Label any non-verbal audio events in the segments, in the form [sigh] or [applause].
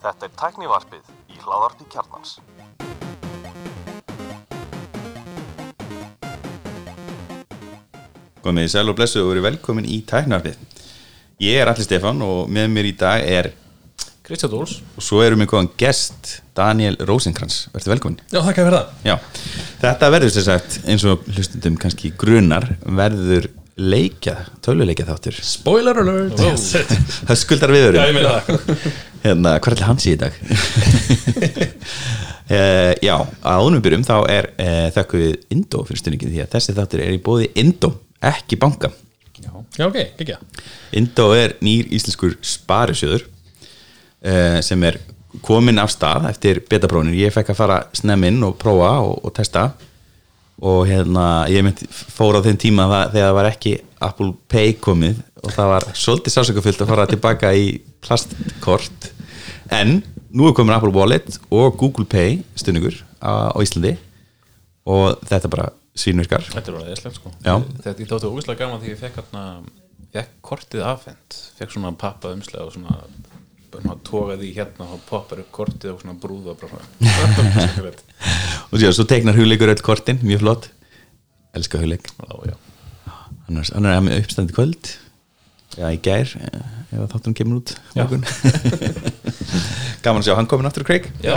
Þetta er tæknivarpið í hláðarpi kjarnans. Komið í sæl og blessu og verið velkomin í tæknarfið. Ég er Alli Stefán og með mér í dag er, Kristján Dóls og svo erum við góðan gest, Daniel Rosenkrantz. Verður velkomin. Já, þakka fyrir það Já, þetta verður sér sagt, eins og hlustundum kannski grunar, verður leikja, töluleikja þáttur. Spoiler alert yes. [laughs] Það skuldar við Já, ég verum. meina það Hérna, hvað er allir hans í dag? uh, [laughs] já, að ánum byrjum þá er uh, þakku við Indó fyrir stundingin því að þessi þáttur er í bóði Indó, ekki banka. Já, ok, ekki Indó er nýr íslenskur sparisjóður uh, sem er komin af stað eftir betaprónin ég fekk að fara snemmin og prófa og, og testa og hérna ég mynd fór á þeim tíma það, þegar það var ekki Apple Pay komið og það var svolítið sásökafullt að fara tilbaka í plastkort. En nú er komin Apple Wallet og Google Pay stundingur á, Íslandi. Og þetta bara svínvirkar. Þetta er alveg eðslegt sko. Já. Þetta ég þóttu ógæslega gaman því ég fekk fekk kortið afhent. Fekk svona pappa umslega og svona bara tókaði í hérna og poppar upp kortið og svona brúða bara svona. Skemmtilegt. [laughs] og síðan svo teiknar hugleikur öll kortin, mjög flott. Elska hugleik. Annars, annars er með uppstandi kvöld. Já, í gær eh, ef þáttunum kemur út [laughs] gaman að sjá, hann komin aftur Craig. Já.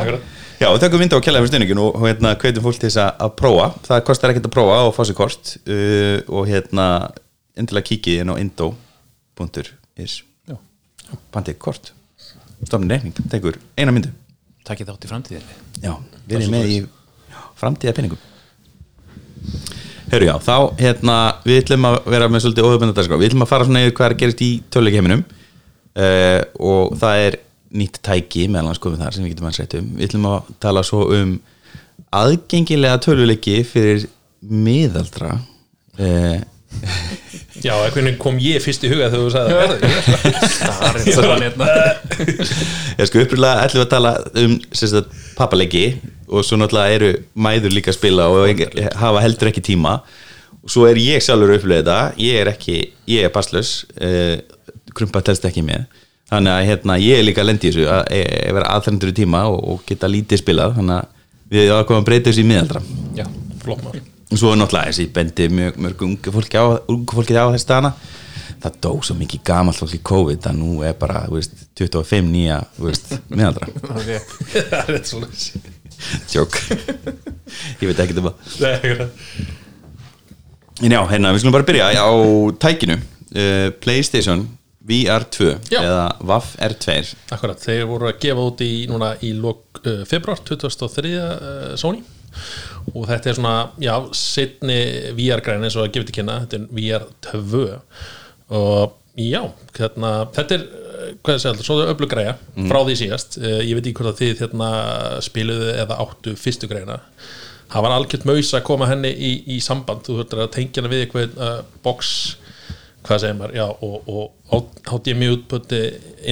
já, við tökum vinda á kjærlega fyrir stundingin og, og hérna, hvetjum fólk til þess að, að prófa. Það kostar ekkert að prófa og fá sér kort uh, og hérna, endilega kikið inn á indo.is Já. pantið kort stofnir reikning, tekur eina myndu. Takkið þátt í framtíðinni. Já, við erum með í framtíða penningum Herru já, þá hérna við ætlum að vera með svolítið óöfbundadarskrá við ætlum að fara svona yfir hvað er gerist í töluleikiheiminum uh, og það er nýtt tæki meðal hans komið þar sem við getum að sætt um. Við ætlum að tala svo um aðgengilega töluleiki fyrir miðaldra. Uh, Já, hvernig kom ég fyrst í huga þegar þú sagði það Starinn saman hérna. Ég sko upprýðlega ætlum við að tala um sérstætt pappaleiki og svo náttúrulega eru mæður líka að spila og hafa heldur ekki tíma. Og svo er ég sjálfur að upplöða þetta. Ég er ekki, ég er passlös uh, krumpa telst ekki með. Þannig að hérna, ég er líka að lendi í þessu að e, e, vera aðþrendur í tíma og, og geta lítið spilað. Þannig að við ákveðum að breyta þessu í miðaldra. Já, flott mál og svo er náttúrulega þessi bendi mjög, mörg ungu fólki á, á þessi dana það dó svo mikið gamalt fólk í COVID að nú er bara, veist, 25 nýja, [laughs] okay. [laughs] Það er þetta svona Tjók Ég veit ekki um það. En já, hérna, við skulum bara byrja á tækinu. Uh, Playstation VR 2 Já. eða VAF R2 Akkurat, þeir voru að gefa út í í lok uh, februar 2003 uh, Sony og þetta er svona, já, setni VR-græn eins og að gefa til kynna þetta er VR 2 og já, hérna, þetta er hvað ég segja alltaf, svo öflug græja frá því síðast, uh, ég veit ekki hvort að þið hérna spiluðu eða áttu fyrstu græna það var algjört maus að koma henni í, í samband, þú þurftir að tengja hana við eitthvað uh, box hvað segir maður, já, og, og HDMI útputti,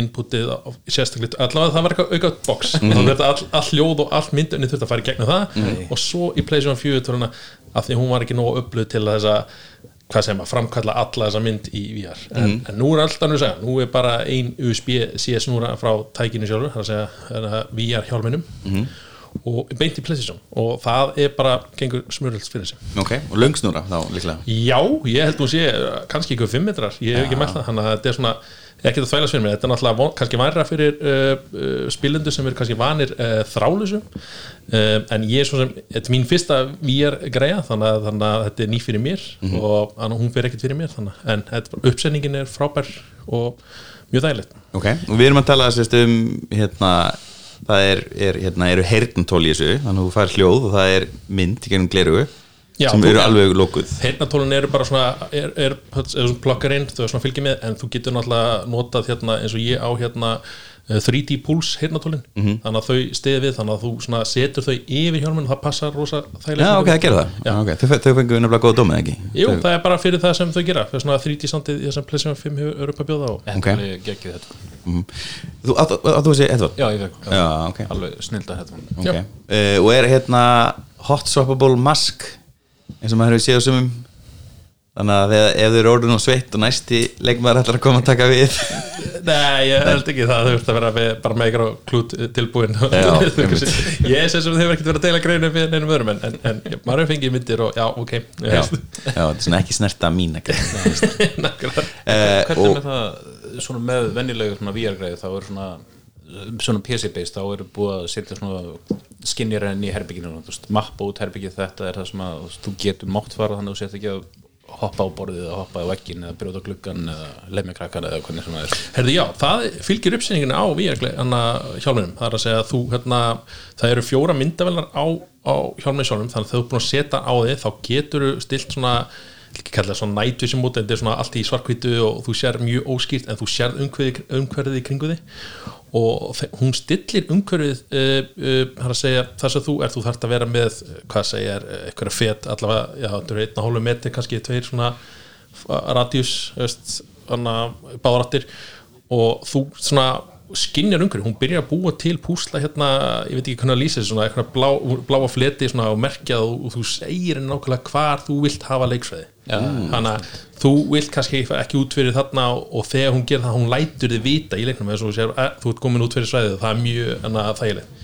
inputið á- sérstaklega, allavega það var eitthvað auka box, mm -hmm. þetta all, all ljóð og all myndunni þurfti að fara í gegnum það. Og svo í PlayStation 4 töruna, af því hún var ekki nógu upplöð til að þess að hvað segir maður, framkalla alla þessa mynd í VR en, en nú er alltaf nú að segja, nú er bara ein USB CS núra frá tækinu sjálfur, það að segja VR hjálminum. Og beint í PlayStation. Og það er bara, gengur smuröld fyrir sig. Ok, og löngsnúra þá líklega? Já, ég held nú sé uh, kannski ykkur 5 metrar, ég hef ekki mælt það þannig að þetta er svona, ekki að þvælast fyrir mér. Þetta er náttúrulega von, kannski vænra fyrir uh, uh, spilendur sem eru kannski vanir uh, þrálusu uh, en ég er svo sem þetta er mín fyrsta VR greia þannig að, þannig að þetta er ný fyrir mér og þannig að hún fyrir ekkert fyrir mér þannig. en uppsendingin er frábær og mjög þægilegt. Ok, og við erum að tala sérst um hérna, það er, er hérna, eru heyrnantól í þessu, þannig að þú fær hljóð og það er mynd í gennum glerugu Já, sem eru alveg lókuð Heyrnatólun eru bara svona er, er, er pluggarinn, þau er svona fylgið með en þú getur náttúrulega notað hérna eins og ég á hérna eh, 3D Pulse heyrnatólin, Mhm. þannig að þau stiði við þannig að þú setur þau yfir hjálminn og það passar rosa þægilega Já, ok, það gerða það Já. okay. Þau, þau fengu nefnilega góða dómið, ekki? Jú, þau, það er bara fyrir það sem þau gera fyrir svona 3D sandið í þessum PlayStation 5 hefur eru upp að bjóða á Ok. var ég geggið þetta mm. Þú áttu að segja Edvard? Já, ég fekk Já, ok. Alveg snilda þetta okay. uh, og er hérna hot swappable mask eins og maður hefur séð á sumum þannig að ef þau eru orðin og sveitt og næsti leikmaður ætlar að koma að taka við. [laughs] Nei, ég held ekki það, þú ert að vera með, bara með ykkur á klút tilbúin. [laughs] Ég er sem þið hefur ekkert verið að deila greinu fyrir neinum öðrum en, en, en maður hefur fengið myndir og já, ok. Já, já, þetta er svona ekki snerta mín ekki [laughs] Nákvæmlega. Eh, Hvernig með það, svona með venjulegu svona VR-græði, þá er svona svona PC-based, þá eru búið að setja svona skinnir enn í herbygginu mappa út herbyggið þetta er það sem að þú getur mátt fara þannig að þú sett ekki að hoppa á borðið eða hoppa á veggin eða brjóta gluggan eða lemja krakkan eða hvernig sem það er. Herði, já, það fylgir uppsýninginu á VR hjálminum, það er að segja að þú, hérna, það eru fjóra myndavelar á, á hjálminu sjálfum, þannig að þú er búin að setja á þig, þá getur þú stilt svona ekki kalla það svona night vision móti en þetta er svona allt í svarkvítu og þú sér mjög óskýrt en þú sér umhverfið, í kringu þig. Og hún stillir umhverfið uh, uh, segja þar sem þú er, þú þarft að vera með uh, hvað segja, eitthvað fet allavega, já, þetta eru einn og hálfu metri kannski tveir svona radíus báðrattir og þú svona skinnjar umhverju, hún byrjar að búa til púsla hérna, ég veit ekki hvernig að lýsa svona eitthvað blá, bláa fleti svona og merkjað og, þú segir henni nákvæmlega hvar þú vilt hafa leiksfæði þannig að þú vilt kannski ekki út fyrir þarna og, þegar hún gerir það, hún lætur þið vita í leiknum eins og sér, þú ert komin út fyrir svæðið það er mjög þægilegt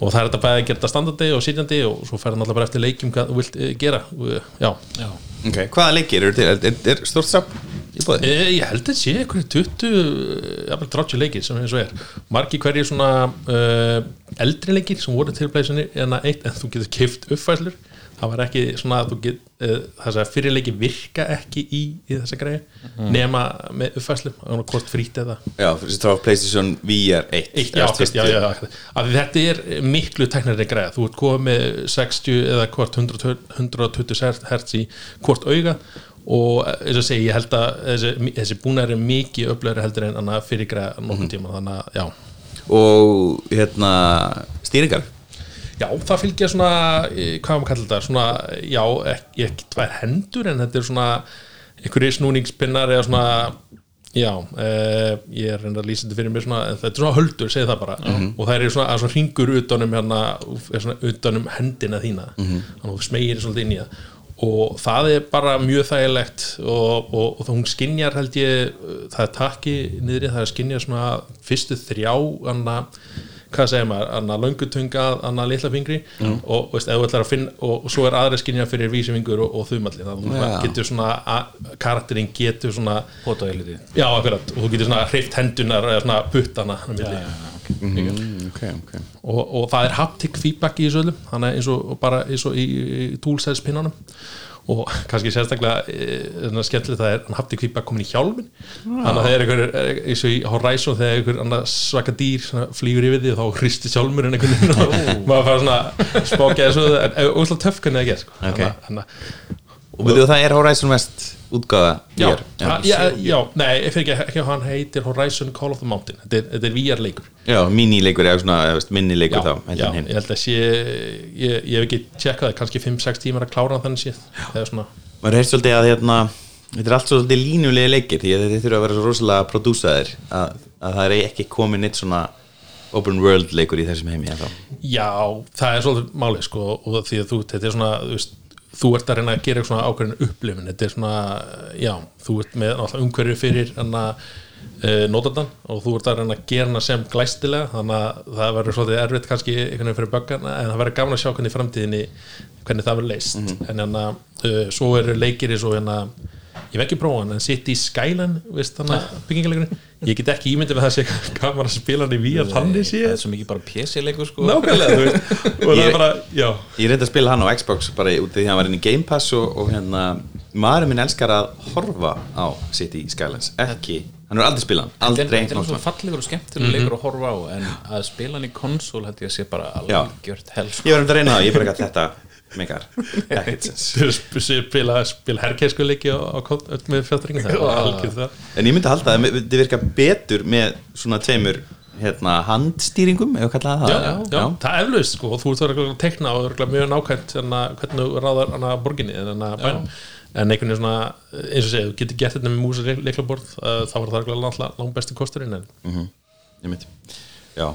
og það er þetta bæði að gera þetta standandi og sitjandi og svo fer hann alltaf bara eftir leikjum hvað þú vilt eh, gera. Og, já, Já, ok, hvaða leikir eru til? Er, er, er stort safn í bóði? Eh, Ég held að sé eitthvað 20 jafnvel 30 leikir sem eins og er. Margi hverjir svona uh, eldri leikir sem voru til playsinni en en þú getur kift uppfæslur það var ekki svona að þú get uh, þess að fyrir leiki virka ekki í, í þessa greið nema með uppfæslum og hvort frýtt eða Já, fyrir að tráfa PlayStation VR 1 Eitt, já, já, já, já. Af því þetta er miklu teknari greið. Þú ert komið með 60 eða hvort 100 120 hertz í hvort auga og eins og segi, ég held að þessi, þessi búnar er mikið öflöri heldur en annað fyrir greið nokkuð tíma, þannig að já. Og hérna, stýringar Já, það fylgja svona, eh, hvað maður kallar þetta svona, já, ekki, ekki tvær hendur en þetta er svona einhverju snúningspinnar eða svona já, eh, ég er reynda að lýsa þetta fyrir mér svona, þetta er svona höldur, segi það bara. Og það er svona, að svona ringur utanum hérna, svona utanum hendina þína. Þannig að þú smegir svolítið inn í það. Og það er bara mjög þægilegt og, og, og hún skinjar held ég, það er takki niðri, það er skinjar svona fyrstu þrjá anna, hvað segir maður, anna löngutunga anna litla fingri og veist, ef þú ætlar að finna, og, og svo er aðra skinjar fyrir vísifingur og, og þumalli, þannig að þú getur svona, karakterinn getur svona pota í liti já, akkurat, og þú getur svona hreift hendunar eða svona puttana á milli. mm, Ok, ok og, og það er haptic feedback í þessu öllum þannig eins og bara eins og í, í toolsize pinnanum og kannski sérstaklega e, skemmtilegt það er haptic feedback komin í hjálmin þannig að það er einhver eh, eins og í Horizon þegar einhver annað svaka dýr flýgur yfir því og þá hristi hjálmurinn einhvern veginn [laughs] og maður fara svona spákja þessu en óslátt töff hvernig það ger sko. Ok. Þannig að- Og veitu það er Horizon West útgáða Já, já, já, já, nei, ég fyrir ekki, ekki hann heitir Horizon Call of the Mountain. Þetta er, þetta er VR leikur Já, mínileikur eða svona, minnileikur þá já, ég held að sé ég, ég hef ekki tjekkað kannski 5-6 tímar að klára þannig séð. Maður heyrst svolítið að hérna, þetta er allt svolítið línulegi leikir því að þetta þurfa að vera svo rosalega prodúsaðir að, að það er ekki komin eitt svona open world leikur í þessum heimi já, það er svolítið málið sko, og því að þú, þetta er svona þú, veist, þú ert að reyna að gera svona ákveðin upplifin þetta er svona, já, þú ert með náttúrulega umhverju fyrir hann að uh, notandan og þú ert að reyna að gera hana sem glæstilega, þannig að það verður svolítið erfitt kannski einhvern veginn fyrir böggana en það verður gaman að sjá hvernig í framtíðinni hvernig það verður leist en hérna, uh, svo eru leikir eins og hérna ég hef ekki prófað hann, en City Skyline veist þannig að byggingalegurinn ég get ekki ímyndið með það sé [laughs] gaman að spila hann í VR þannig sé það er svo mikið bara PC-leikur sko. Nákvæmlega, þú veist. [laughs] Og það Ég- er bara, Ég reyndi að spila hann á Xbox bara út af því að hann var inn í Game Pass og, og hérna, maður minn elskar að horfa á City Skylines, ekki hann er aldrei spilað, aldrei Þetta er veginn fallegur og skemmtilegur leikur að horfa á en að spila hann í konsól held ég að sé bara Já. algjört hel sko. Ég var um að reyna það, ég bara gæti þetta meikar, [laughs] ekkert sens. Spila, spila öll með er það. En ég myndi að halda að þetta virka betur með svona tveimur hérna, handstýringum, já, það? Já, já, það er eflaust sko, þú ert að tekna og örugglega mjög nákvæmt að hvernig ráðar hana borginni en einhvern veginn svona, eins og segja, þú getur gert þetta með mús og leiklaborð, þá var það langt besti kosturinn en Ég myndi Já,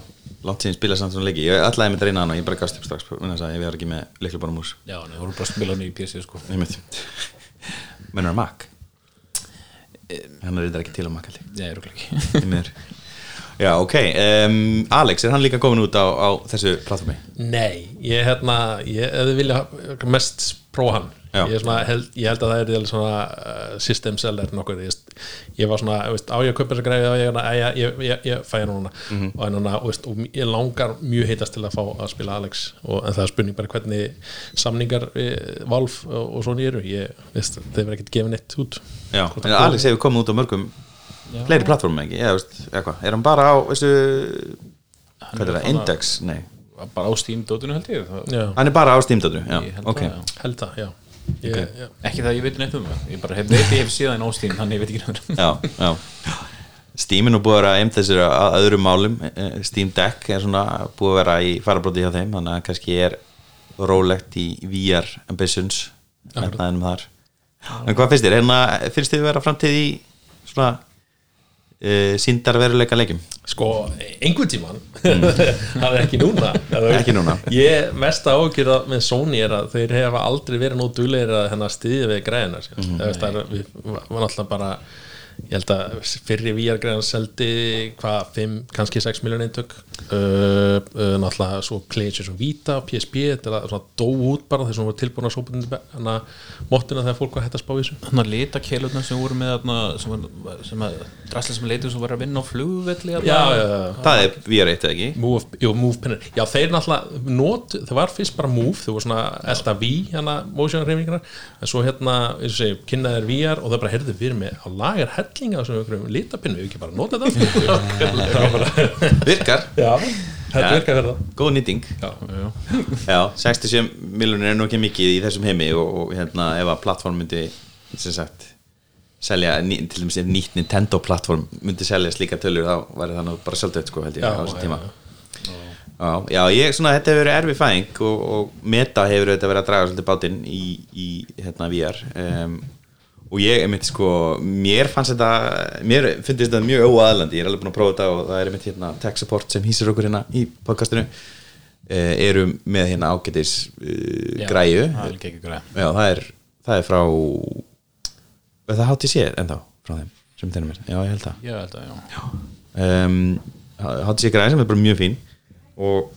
langt síðan spila samt svona leiki. Ég ætlaði með að reyna hann og ég bara gafst upp strax að ég var ekki með leiklu bara mús Já, þú voru bara að spila hann í PC sko. Mennur að Mac. Hann er reyndar ekki til á makkaldi Nei, örugglega ekki. [laughs] Já, ok um, Alex, er hann líka komin út á, á þessu platformi? Nei, ég hérna ég hefði vilja mest prófa hann. Ég, er svona, held, ég held að það er svona uh, system seller nokkuð ég, ég var svona, veist, á ég að kaupa þess að greiði og ég, ég, ég, ég, ég fæ hann núna. Mhm. og, núna, og, veist, og ég langar mjög heitast til að fá að spila Alex og, en það er spurning bara hvernig samningar e, Valf og, og svona eru. Ég, veist, þeir verða ekkert gefið neitt út. Já, en Alex hefur komið út á mörgum fleiri platformum ekki, eða veist, eitthvað er hann bara á, veistu hvað er það, bara- Index, nei. Bara á Steam-dótinu held ég það, já, hann er bara á Steam-dótru, já, held ok. það, já. held það, já, ég, já. Ekki það ég veit neitt um það. Ég bara hef, veit ég hef síðan á Steam Þannig ég veit ekki náður já, já. Steam er nú búið að vera einn þessir að öðrum málum. Eh, Steam Deck er svona búið að vera í farabróti hjá þeim þannig að kannski er rólegt í VR Ambitions metnaðinum þar. En hvað finnst þér, hérna finnst þér vera framtíð í svona uh, síndarveruleika leikjum? Sko, einhvern tíman [laughs] það er ekki núna. Ekki núna. Ég mest ágjörða með Sony er að þeir hefa aldrei verið nú duglegir að hennar stiðja við græðina mm -hmm. það var náttúrulega bara ég held að fyrri VR græðan seldi hvað, 5, kannski 6 miljón eintök. Uh, uh, náttúrulega svo kleið sér svo Vita, PSP þetta er svona dó út bara þess að hún var tilbúin að sópa hann að móttina þegar fólk var hægt að spá í þessu. Þannig að lita keilurna sem voru með þarna, sem, var- sem að draslega sem leitum sem var að vinna á flugvelli þarna. Já, já, já. Það er VR eitt eða ekki? Move, jú, move pinner. Já þeir náttúrulega not, það var fyrst bara move þau voru svona elda V hérna motion reyfingar en svo hérna eins og segi hellinga við ekki bara nota þetta [laughs] virkar, já þetta virkar fyrir það góð nýting. Já, Já, 67 [laughs] miljonir er nú ekki mikið í þessum heimi og, og hérna ef að plattform myndi sem sagt selja, til dæmis ef nýtt Nintendo plattform myndi selja slíka tölur þá væri það nú bara sjálfdögt sko held ég á þessum tíma. já. Já, ég, svona, þetta hefur verið erfi fæðing og, og meta hefur auðvitað verið að draga svolítið bátinn í, í hérna VR um, og ég, einmitt sko mér fannst þetta, mér finnst þetta mjög óaðlandi, ég er alveg búin að prófa þetta og það er einmitt hérna tech support sem hýsir okkur hérna í podcastinu. Uh, eru með hérna ágætis uh, Já, græju. Það Já, það er, það er frá það HTC ennþá frá þeim sem þeirra mér, já ég held það. Já, þetta, já um, HTC græði sem er bara mjög fín. Og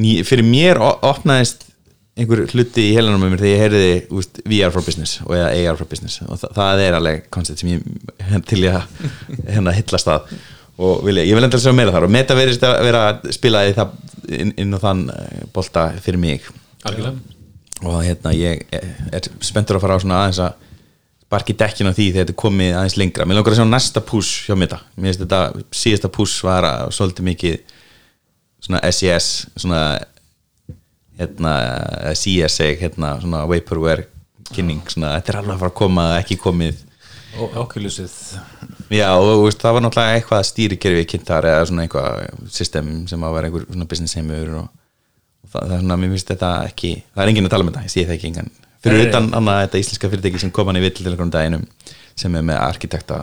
ég, fyrir mér opnaðist einhver hluti í heilanum með mér þegar ég heyrði úst, VR for business og eða AR for business. Og það, það er alveg koncept sem ég [laughs] til ég hérna hillast að. Og vilja, ég vil enda að sjá meira þar. Og meta verðist að vera að spila í það inn, inn á þann eh, bolta fyrir mig. Algjörlega. Og hérna ég er spenntur að fara á svona aðeins að sparki dekkin á því þegar þetta komið aðeins lengra. Mér langar að sjá næsta push hjá mér þetta mér finnst þetta síðasta push var að svolítið mikið svona SES svona hérna eða CS seg hérna svona vaporware kynning svona þetta er alveg að fara að koma ekki komið. Og Oculusið. Já og veist það var náttúrulega eitthvað stýrikerfi kynntar eða svona eitthvað system sem að vera einhver svona business heimur og, og það, það er svona, mér finnst þetta ekki það er enginn að tala um þetta, ég sé það ekki engan. Fyrir utan annað þetta íslenska fyrirtæki sem kom hann í vill til einhvern daginum sem er með arkitekta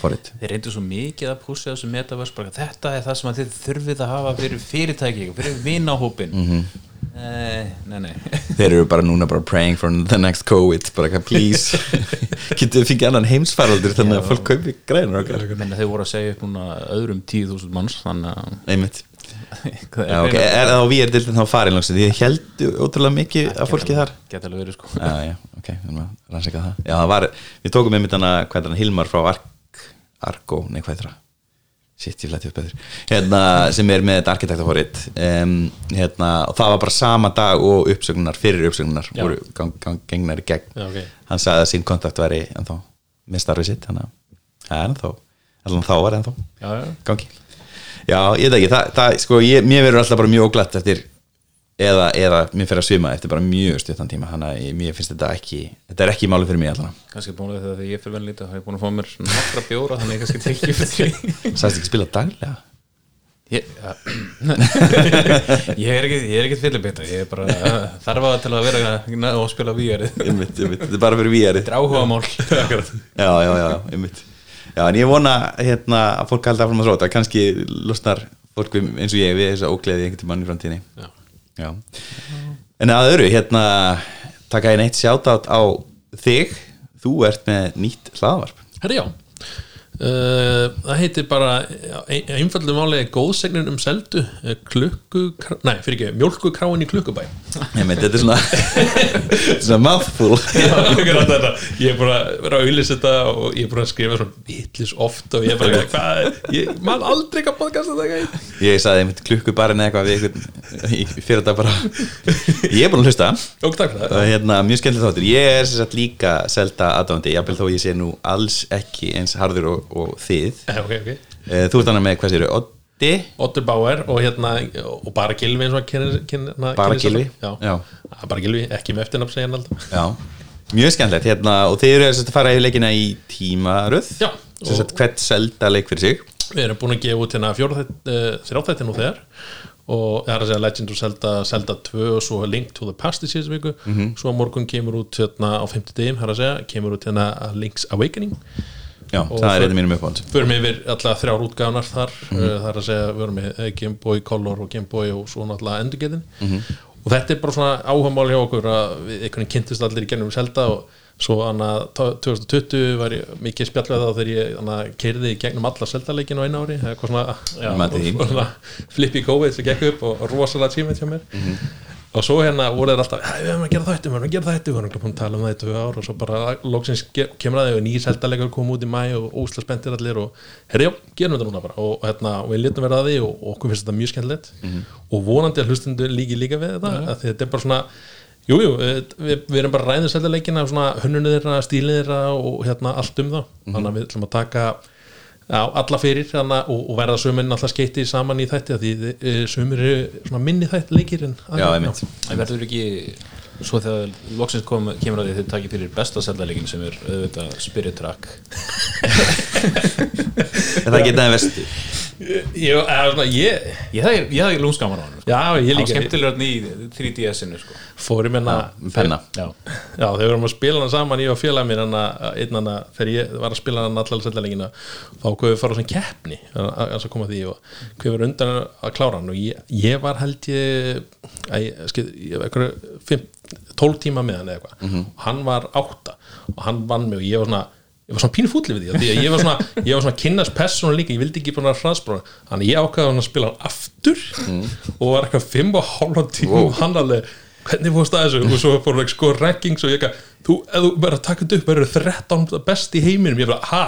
forrið Þeir reyndu svo mikið að pússa þessu metaverse bara, Þetta er það sem að þið þurfið að hafa fyrir fyrirtæki fyrir vinahópin Mhm. Nei, nei, nei. [laughs] Þeir eru bara núna bara praying for the next COVID bara please. [laughs] Getur við fengið annan heimsfaraldur þannig að fólk kaupi grænar okkar? Þeir voru að segja upp núna öðrum 10.000 manns Þannig að einmitt. [laughs] Já, okay. er það á VR-dildin þá farin langstu því ég held ótrúlega mikið af fólki þar. Geta alveg verið sko. Já, já, ok, við erum að rannsaka það. Já, það var, við tókum með mitt hana, er Hilmar frá Ark, Argo, nei, hvað er það? Sitt, ég flætti upp betur hérna, sem er með þetta arkitektahórið um, hérna, og það var bara sama dag og uppsögnunar, fyrir uppsögnunar voru gang, gang, gengnar í gegn. Já, ok. hann sagði að sín kontakt væri ennþá með starfið sitt, þannig að ennþá, allan þá var ennþá já, gangi. Já, ég veit ekki, það, það sko, ég, mér verður alltaf bara mjög óglatt eftir eða, eða mér fer að svima eftir bara mjög stuttan tíma. Þannig að ég- mér finnst þetta ekki þetta er ekki máli fyrir mig allan Kannski búin að þegar ég fyrir vel lítið þá hef ég búin að fá mér nokkra bjóra Þannig ég kannski fyrir því. Sæst ekki spila daglega? Ég, [laughs] ég er ekkert ég er ekkert fyllibita ég er bara þarf að til að vera og spila einmitt, þetta er bara fyrir VR þetta er áhuga mál [laughs] Já, já, já, einmitt. Já, en ég vona hérna að fólk halda áfram Já. En að öðru, hérna taka einn eitt sjátátt á þig. Þú ert með nýtt hlaðvarp. Herri já það heitir bara ein, einfaldu máli góðsegnin um seldu eh, klukku, nei fyrir ekki mjólkukráin í klukkubæ. Nei, menn, þetta er svona [laughs] svona mouthful. [laughs] Ég er bara verið að auðlýsa þetta og ég er bara að skrifa svona vitlis oft og ég er bara hvað, ég man aldrei ekki að podcasta þetta. Ég sagði einmitt klukku bara eða eitthvað fyrir þetta bara. Ég er búin að hlusta. Og takk fyrir og það hérna, mjög skemmtileg þáttur. Ég er sagt líka selda aðdándi jafnvel þó ég sé nú alls ekki eins harður og, og þið. Eh, ok, ok. Eh, Þú ert annað með hvað séru, Oddi? Otter Bauer og hérna og bara Gilvi og Bara. Já. Já, bara Gilvi, ekki með eftirnafn segja Já, mjög skemmtilegt hérna, og þið eru að fara í leikina í tímaröð. Hvert selda leik fyrir sig? Við erum búin að gefa út hérna þrjáþætti nú þegar. Og það er að segja Legend of Zelda, Zelda 2 og svo Link to the Past í síðan viku. Svo á morgun kemur út hérna á 50 degim, það er að segja, kemur út hérna Link's Awakening Já, Og það er eitthvað mínum uppáhald förum yfir alltaf þrjár útgáðunar þar mm það er að segja, við erum með eh, Game Boy Color og Game Boy og svo náttúrulega endurgetin og þetta er bara svona áhugamál hjá okkur að við einhvern kynntist allir í gennum Zelda og svo hana 2020 var ég mikið spjallveð þá þegar ég keirði í gegnum alla Zelda-leikin á einu ári. Eitthvað svona, já, [laughs] svona flippi COVID sem gekk upp og rosalega tímið hjá mér og svo hérna voru þeir alltaf "Æ, við erum að gera þættu, við erum að gera þættu við erum búin að tala um það í tvö ár og svo bara loksins ge- kemur að þau og nýr seltalegur kom út í mæ og ósla spenntir allir og herri já, gerum þetta núna bara. Og, hérna, og við letum verða að því og, okkur finnst þetta mjög skemmtilegt. Og vonandi að hlustundu líki líka við þetta að þetta er bara svona Jújú, jú, við, við erum bara ræðið seltaleikina svona hönnunni þeirra, stílið þeirra og hérna allt um það þannig að við ætlum að taka Já, alla fyrir hana, og, og verða sömurinn alltaf skeiti saman í þætti af því e, sömur eru svona minni þætti leikir en Já, En verður ekki svo þegar loksins kom, kemur að því þið takir fyrir besta seldaleikin sem er auðvitað Spirit Track. En það geta það vestu ég Ég hafði, ég hafði lúmskaman á hann sko. Já, ég Það var líka. skemmtilegur í 3DS-inu sko. fórum hérna Penna. Já, Já, þegar við vorum að spila hann saman ég og félag mér hann einn hann þegar ég var að spila hann allar settalengina þá hvað við fara á svona keppni að að koma því og hvað var undan að klára hann. Og ég, ég var held ég að ég, skil, ég var einhverju fimm- 12 tíma með hann eða eitthvað. Og hann var átta og hann vann mig og ég var svona ég var svona pínu fútli við því því að ég var svona, ég var svona kynnast persónu líka, ég vildi ekki bara hraðspróna þannig ég ákvaði hann að spila hann aftur og var eitthvað fimm og hálfan tíma og hann alveg, hvernig fórst það þessu? Og svo fór ekki sko rankings og ég ekki þú, ef þú verður að taka þetta upp, verður 13 best í heiminum, ég bara, ha?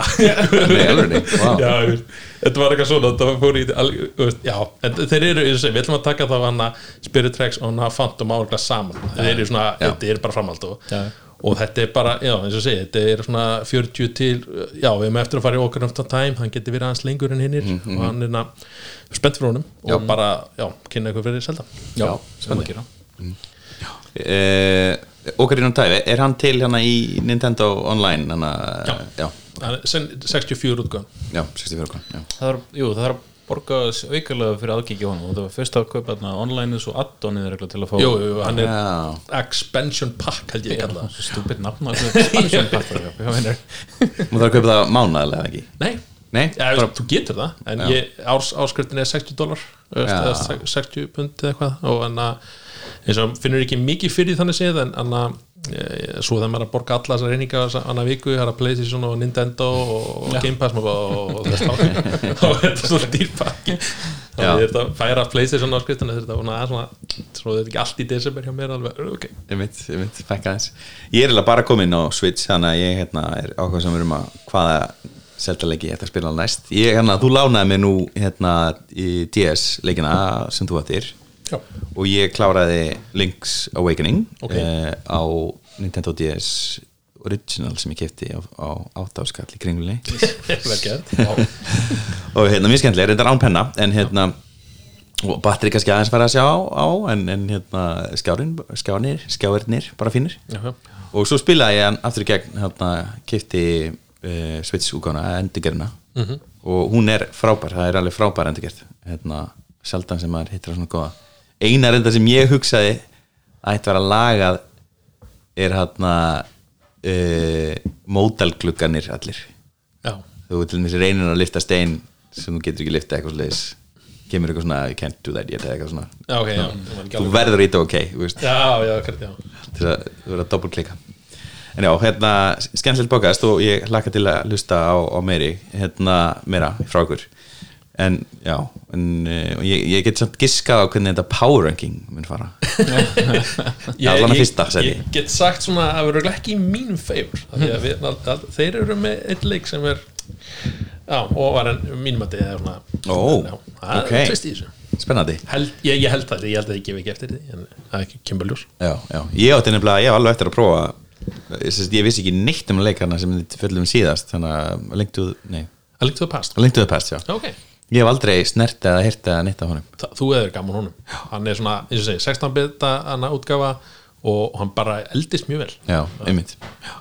Nei, alveg, [laughs] vá. já, þetta var eitthvað svona þetta fór í, já. En þeir eru, ég segi, við ætlum að taka þá hann Spirit Tracks og hann Phantom álega saman. Þeir eru svona, Já. þetta er bara framhald og, og þetta er bara, já, eins og segi þetta er svona 40 til já, við erum eftir að fara í okkur of time hann getur verið aðeins lengur en hinnir og hann er spennt fyrir honum og bara, já, kynna eitthvað fyrir Ocarina of Time, er hann til hérna í Nintendo Online hana, Já. já, Hann er sen- 64 útgöðan já, 64 okkar já. Það er, jú, það er að borga aukalega fyrir á hann og það var fyrst að kaupa þarna online svo addonið regla til að fá jú, jú, hann er Já. expansion pack held ég kalla það stúpid nafn á þessu [laughs] expansion pack. Nú þarf að kaupa það mánaðlega ekki nei, Nei, Já, bara, þú getur það, en ég, árs, áskriftin er 60 dólar Já. eða se- 60 pund eða eitthvað og en að eins og finnur ekki mikið fyrir þannig séð en, að e, svo þegar maður er að borga alla þessar reyninga annar viku, það er að Playstation og Nintendo og Game Pass [laughs] og, og, og þess þá þá er þetta svona dýrpakki þannig er þetta að færa Playstation áskriftin þetta er svona, svona, svo þetta er ekki allt í desember hjá mér alveg, ok. Ég veit, ég veit, fækka þess Ég er eiginlega bara komin á Switch þannig að ég hérna, er ákveð sem um að hvaða seldaleiki ég ætti að spila næst. Ég, hérna, Þú lánaði mig nú hérna, í DS leikina sem þú ættir Já, og ég kláraði Link's Awakening Ok. eh, á Nintendo DS Original sem ég kefti á, á áttafskall í kringlunni. [laughs] [laughs] Og hérna mjög skemmtilega, reyndar án penna en hérna og batteri kannski aðeins fara að sjá á en, en hérna skjárin, skjánir, skjáirnir bara fínir. Já. og svo spilaði ég aftur í gegn hérna kefti uh, Switch úkána endurgerna -hmm. og hún er frábær, það er alveg frábær endurgerð. Hérna sjaldan sem maður hittir á svona góða eina reynda sem ég hugsaði að ætti að vera lagað er hérna uh, módalglugganir allir. Já. þú til dæmis reynir að lifta stein sem þú getur ekki lifta eitthvað sliðis kemur eitthvað svona, I can't do that yet eitthvað svona. Já, ok, já, var ekki þú verður í þetta ok já, já, já. Til að þú verður að doppelklika En já, hérna, skemmtilegt bókast og ég hlakka til að lusta á, á meiri hérna, meira frá ykkur en já, en uh, ég, ég get samt giskað á hvernig þetta power ranking mun fara. [laughs] Ég, allan að ég, fyrsta seti. ég get sagt svona að það verður ekki í mínum að, þeir eru með eitt leik sem er já, og var en mínum að er það ok. er tvist í þessu. Spennandi. Held, ég, ég held það, ég held að ég gef ekki eftir því en það er ekki kemur ljós. Já, já, ég átti nefnilega, ég var alveg eftir að prófa ég, sérst, ég vissi ekki neitt um leikarna sem þið föllum síðast þannig að að past. The Past, já. Ok, Ég hef aldrei snert eða hirt eða neitt af honum. Þa, þú eður gaman honum. Hann er svona, eins og segi, 16 bita hana útgafa og hann bara eldist mjög vel. Já, einmitt. Já,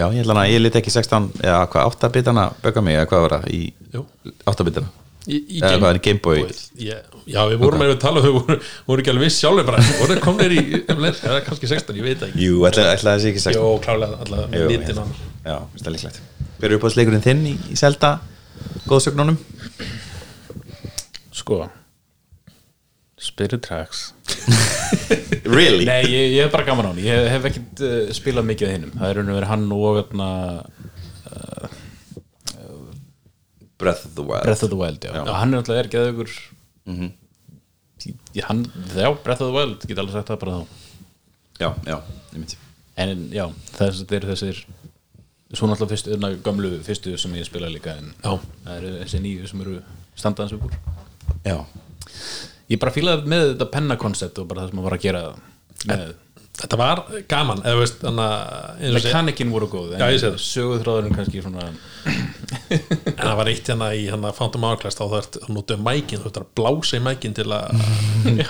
já ég held að ég lit ekki 16 eða hvað, 8 bitana bögga mig eða hvað var það í Jú. 8 bitana í, í Eða hvað er Game Boy? ég, já, við vorum með að tala um þau voru, voru ekki alveg viss sjálfur bara. Voru þeir komnir í, eða kannski 16, ég veit ekki. Jú, ætla, ætla sé ekki 16 Jó, klálega, alltaf Jú, litin hann Já, það líklegt. Hver er uppáðsleikurinn þinn í, í Zelda? Góðsögnunum? Sko Spirit Tracks [laughs] Really? Nei, ég, ég hef bara gaman á hann Ég hef ekkert uh, spilað mikið af hinnum Það er og verið hann og öfna, Breath of the Wild. Breath of the Wild já. Já, Hann er náttúrulega er geðugur mm hann, Já, Breath of the Wild Get alveg sagt það bara þá. Já, já, einmitt. En já, þess, þetta eru þessir Svo náttúrulega fyrstu, öðna gömlu fyrstu sem ég spila líka En Já. það eru þessi nýju sem eru standaðans upp úr Já, Ég bara fílaði með þetta pennakoncept og bara það sem að var að gera með þetta var gaman, eða veist þannig að eins og sé- Mekanikin voru góð. Söguþráðurinn kannski svona en það var eitt hérna í hérna Phantom Hourglass þá þarf að notaðu mækin, þú þarf að blása í mækin til að [laughs]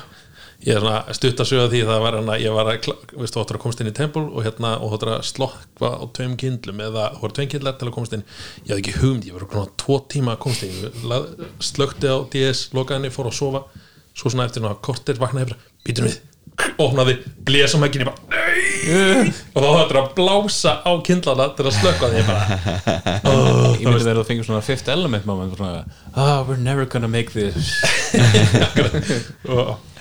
ég er svona stutt að sögja því það var hérna ég var að, veist, þú ættir að komast inn í tempul og hérna, og ættir að slokka á tveim kindlum eða voru tveim kindlar til að komast inn. Ég hafði ekki hugmynd, ég var svona tvo tíma að komast inn. Slökkti á DS, lokaði henni, fór að sofa. Svo svona eftir svona kortir vaknaði bara, býtum við. Opnaði, blésa mækin ég bara, nei! Og þá þarf að blása á kindlana til að slökka því ég bara [laughs] Ég myndi þegar þú fengur svona fifth element moment svona, ah, [laughs]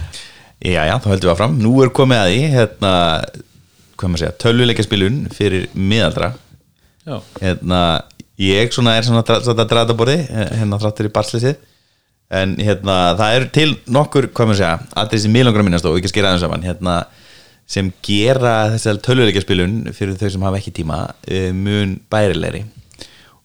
já, já, þá höldum við áfram. Nú er komið að því, hérna hvað maður segja, tölvuleikjaspilun fyrir miðaldra. Já, hérna, ég svona er svona að draða borði, hérna þráttur í barslýsið en hérna, það er til nokkur, hvað maður segja, aðrið sem miðlangra minnast og ekki að skera aðeins saman, hérna sem gera þessar tölvuleikjaspilun fyrir þau sem hafa ekki tíma uh, mun bærilegri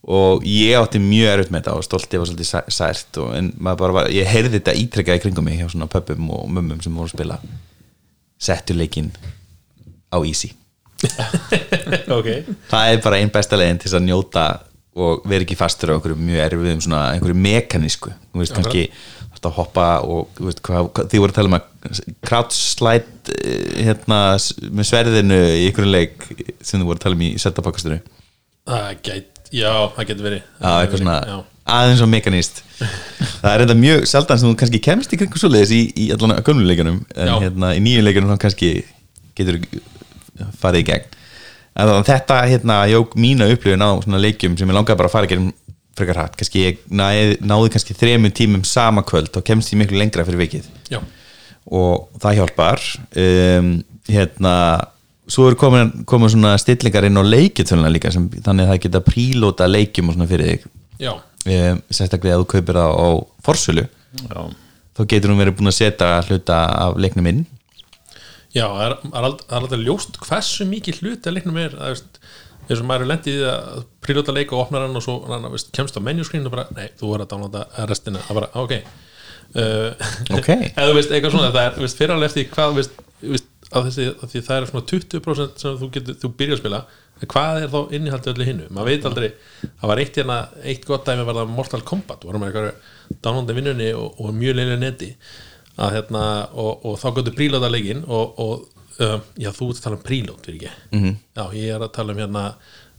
og ég átti mjög erfitt með þetta og stoltið var svolítið sæ- sært og, en var, ég heyrði þetta ítrekkað í kringum mig hjá svona pöppum og mömmum sem voru að spila. Settu leikinn á easy. [laughs] Ok. Það er bara einn besta leiðin til að njóta og vera ekki fastur á einhverju mjög erfiðum svona einhverju mekanísku. Þú veist kannski að hoppa og veist hvað, því voru að tala um að krautslætt hérna s- með sverðinu í einhverju leik sem þú voru að tala um í setapakastunni það gæt, já, það getur verið. Já, eitthvað svona já. aðeins og mekaníst [laughs] það er þetta mjög sjaldan sem þú kannski kemst í kringu svoleiðis í, í allan að gömlu leikunum en Já. hérna í nýju leikunum þá kannski getur farið í gegn. En þannig að þetta hérna jók mína upplifun á svona leikjum sem ég langaði bara að fara í gegnum frekar hratt, kannski ég náði, náði kannski þremur tímum sama kvöld og kemst ég miklu lengra fyrir vikið. Já, og það hjálpar. Um, hérna svo eru komin, komin svona stillingar inn á leikjutöluna líka sem, þannig að það geta prílóta leikjum og svona fyrir þig. Um, sérstaklega að þú kaupir það á forsölu já, þá getur hún verið búin að setja hluta af leiknum inn. Já það er, er alltaf ljóst hversu mikið hluti að leiknum er það veist, eins og maður er lendið í því að prílóta leik og opnar hann og svo hann, veist, kemst á menjuskrín og bara, nei, þú voru að downloada restina, það bara, ok. Uh, Ok. [laughs] eða þú veist, eitthvað svona, það er veist, fyrir alveg eftir hvað, veist að þessi, að því það er svona 20% sem þú getur, þú byrjar að spila en hvað er þá innihaldið öllu hinnu maður veit aldrei, það var eitt hérna eitt gott dæmi var það Mortal Kombat vorum með eitthvað downloadi vinnunni og, og mjög leilig neti að hérna, og, og þá gotur prílóta leikinn og, og uh, já, þú ert að tala um prílót, fyrir ekki Mhm. -hmm. já, ég er að tala um hérna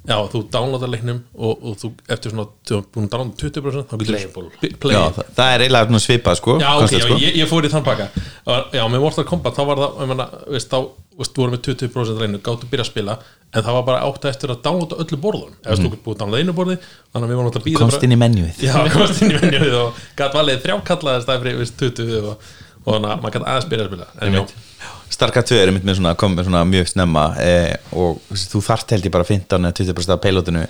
já, þú downloada leiknum og, og þú, eftir svona, þú er búin að downloada 20% þá getur Playable. play, Já, það, það er eiginlega svipað sko, Já, ok, já, sko. ég, ég fór í þann Og- Já, með Mortal Kombat þá var það ég meina, veist, þá, veist, þú voru með 20% reynu gáttu að byrja að spila, en það var bara átt eftir að downloada öllu borðun, eða mm. þú getur búið að downloada einu borði, þannig að við vorum alltaf að býða komst inn í menjuð Já, komst inn í menjuð og gæt valið þrjá kallaði stæfri, veist, 20 og, þannig að maður kann aðeins byrja að spila en já, Starcraft 2 er einmitt með svona, kom með svona mjög snemma eh, og þú þarft held ég bara 15 eða 20% af peilotinu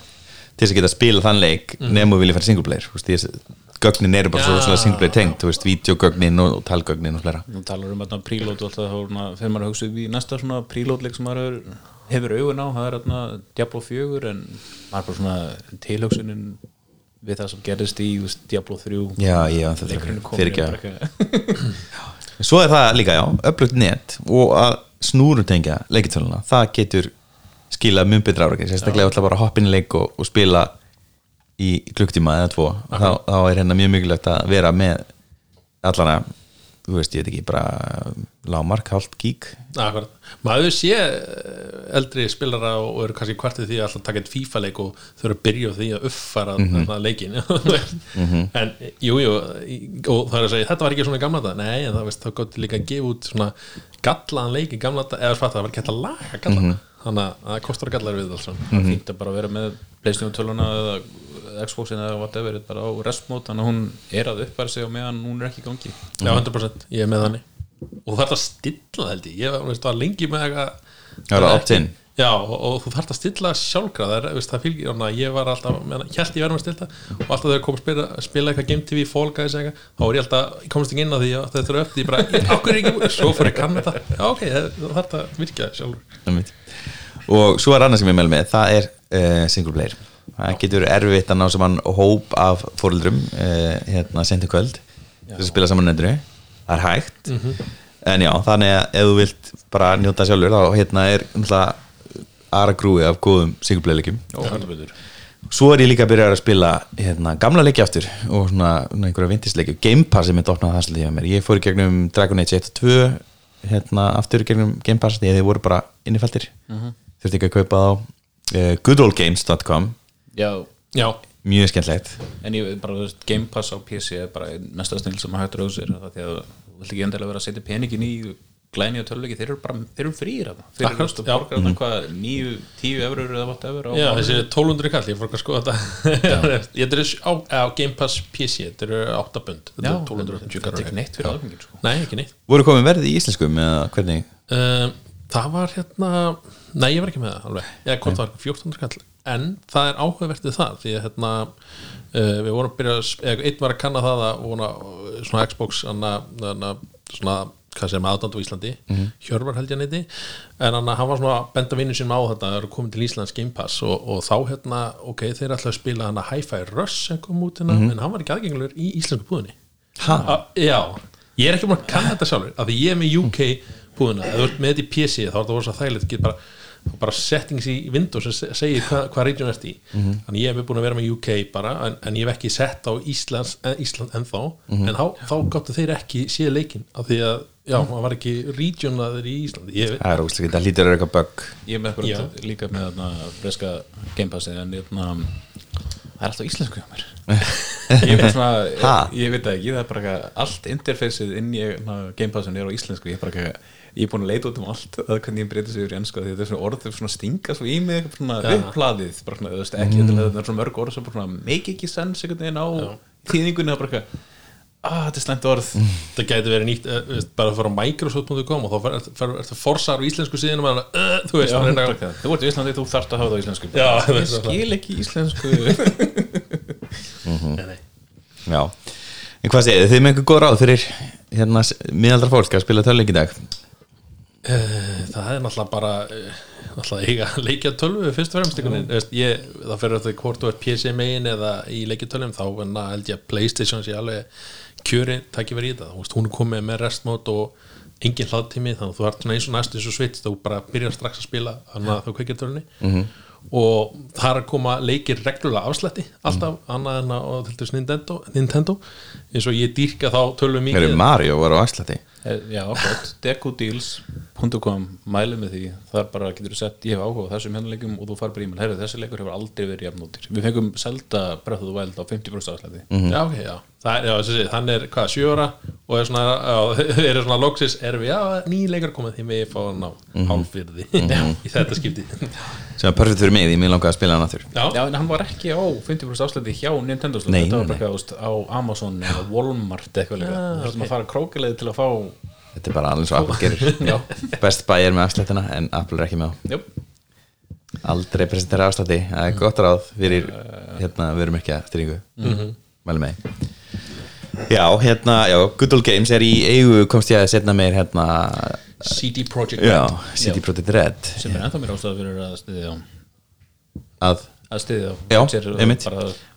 til þess að geta spila þann leik mm. nefnum þú vilja fara single player þú veist, ég, gögnin eru bara Já. svo, svona single player tengt þú veist, videogögnin og, og talgögnin og flera Nú talar um að prílót og alltaf þá fyrir maður að hugsa upp í næsta svona prílótleik sem maður hefur, augun á það er þarna Diablo 4 en maður bara svona tilhugsunin við það sem gerist í Diablo 3 Já, já, það fyrir ekki Svo er það líka, já, öflugt net og að snúrutengja leikitöluna. Það getur skilað mjög betra ára sérstaklega ætla bara inn í leik og, og spila í klukktíma eða tvo. Þá, þá er hérna mjög mikilvægt að vera með allana, þú veist, ég veit ekki bara lámark, hálft gík. Akkurat. Maður sé eh, eldri spilara og eru kannski kvartið því að alltaf taka eitt FIFA leik og þau eru að byrja því að uppfara mm -hmm. leikin en jú, jú og það er að segja, þetta var ekki svona gamla þetta nei, en það veist, þá gott líka að gefa út svona gallaðan leik í gamla þetta eða fatt það var ekki hægt að laga gallaðan þannig að það kostar gallar við alls mm það er fínt að bara vera með Playstation 12 eða Xboxin eða whatever þetta er bara á rest mode þannig að hún er að uppfæra sig og meðan hún er ekki gangi. Já, 100% ég er með þannig og það er að stilla held ég. Ég veist, var lengi með eitthvað Já, það er og, og þú þarft að stilla sjálfkrað það, er, það fylgir, þannig að ég var alltaf held ég verðum að stilla. Og alltaf þegar kom að spila, spila eitthvað Game TV, Fall Guys eitthvað þá var ég alltaf, ég komst ekki inn á því að þetta er upp því bara, okkur er ekki, svo fór ég að kanna þetta já ok, þú þarft að virka sjálfur. Og svo er annað sem ég mæl með það er uh, single player. Það getur erfitt að ná saman hóp af fóruldrum uh, hérna að það er hægt. En já, þannig að ef þú vilt bara njóta sjálfur þá hérna er náttúrulega aðra grúi af góðum single player leikum Óhaldur svo er ég líka að byrja að spila hérna, gamla leiki aftur og svona, svona einhverja vintisleiki Game Pass sem er dopnað það svolítið hjá mér. Ég fór í gegnum Dragon Age 1 og 2 hérna, aftur í gegnum Game Pass því að þið voru bara innifæltir þurfti ekki að kaupa á uh, goodoldgames.com Já, Já, mjög skemmtlegt en ég bara, þú veist, Game Pass á PC er bara einn mesta snil sem maður hægt rauðsir það því að þú vilt ekki endilega vera að setja peningin í glæni og töluleiki, þeir eru bara þeir eru frýr af það, þeir eru veist, já. borgar þarna hvað, níu, tíu eurur eða whatever á já þessi 1200 kall, ég fór ekki að skoða þetta. [laughs] Ég er á, á Game Pass PC þetta eru 8 bund, þetta Já, er 1280 þetta er ekki neitt fyrir alfengin sko. Nei, ekki neitt. Voru komin verði í íslenskum eða hvernig? Um, það var hérna nei ég var ekki með það alveg. Ég hvort það var 1400 kall en það er áhugavert við það því að hérna uh, við vorum að byrja að eða einn var að kanna það að vona, svona Xbox hana, hana, svona hvað sem aðdand á Íslandi. Hjörvar held ég að neyti en hann, hann var svona að benda vinnu sínum á þetta að það eru komin til Íslands Game Pass og, og þá hérna, ok, þeir ætla að spila hana Hi-Fi Rush sem kom út hérna en hann var ekki aðgengilegur í íslensku búðinni já, ég er ekki búin að kanna þetta sjálfur af því ég er með UK búðina ef þú ert með þetta í PC þá er það voru svo þægilegt get bara, bara settings í Windows sem se- segir hvað hva region ert í. Þannig ég er búin að vera með UK bara en, en ég hef ekki sett á Íslands, eh, Ísland ennþá. En þá, þá gáttu þeir ekki séð leikin af því að, já, hann var ekki regionaður í Íslandi. Ég, það er óslega, það vera eitthvað bug ég er með eitthvað líka með þarna breska Game Passi en þarna það er alltaf íslensku hjá mér. [laughs] Ég er bara svona, ég, ég veit ekki það er bara eitthvað, allt interfeysið inn í na, Game Passin er á íslensku ég er bara eitthvað, ég er búin að leita út um allt að hvernig ég breytir sig yfir í ennsku því þetta er svona orð þau svona stinga svo í mig svona Já. upplaðið bara svona, þú veist, ekki mm. þetta er svona mörg orð sem bara svona make ekki sens einhvern veginn á þýðingunni það er bara eitthvað ah, þetta er slæmt orð það gæti verið nýtt eh, veist, bara að fara á microsoft.com og þá fer- fer- ertu forsar á íslensku síðan og uh, þú veist, Já, bara er eitthvað. þú ert í Íslandi, þú þarft að hafa það á íslensku Já, ég skil ekki íslensku [laughs] Nei, nei. já, en hvað segir þið, með einhver góð ráð fyrir hérna miðaldra fólk að spila töluleik í dag það er náttúrulega bara eh, náttúrulega eiga [laughs] leikja tölvu fyrst og fremst einhvern veginn, það fyrir þetta hvort þú ert PC megin eða í leikja tölvum þá að held ég að Playstation sé alveg kjöri takki verið í veist, hún er komið með restmót og engin hlaðtími þannig að þú ert eins og næstu eins og svits þú bara byrjar strax að spila þannig að þú kveikir tölunni og það er að koma leikir reglulega afslætti alltaf annað en að Nintendo, Nintendo. Eins og ég dýrka þá Heru, mikið. Mario var á Eh, Já, gott, decodeals.com mæli með því, þar bara getur þú sett ég hef áhuga á þessum hérna leikum og þú far bara e-mail. Herru, þessi leikur hefur aldrei verið jafnóttir við fengum of the Wild á 50% afslæti Já, ok, já, það er, já þessi, hann er hvað, 7 ára og er svona, já, [laughs] eru svona loksis erum við, já, nýleikar komið því við fá að ná hálfyrði [laughs] í þetta skipti. Sem er perfekt fyrir mig því mér langaði að spila hann aftur. Já, Já, en hann var ekki á 50% afslætti hjá Nintendo Nei, þetta var bara veist, á Amazon eða Walmart eitthvað líka. Þú þurftum að fara krókilegði til að fá þetta er bara alveg svo Apple gerir. Já, Best Buy er með afslættina en Apple er ekki með á. Jú, aldrei presentera afslætti, það er gott ráð fyrir hérna, við erum ekki að styrningu Mhm. mæli með já, hérna, já, Good Old Games er í eigu, komst ég að setna meir hérna, CD Projekt já, City Project Red sem er ennþá mér ástæða fyrir að stiðja að, að stiðja já, Sér einmitt.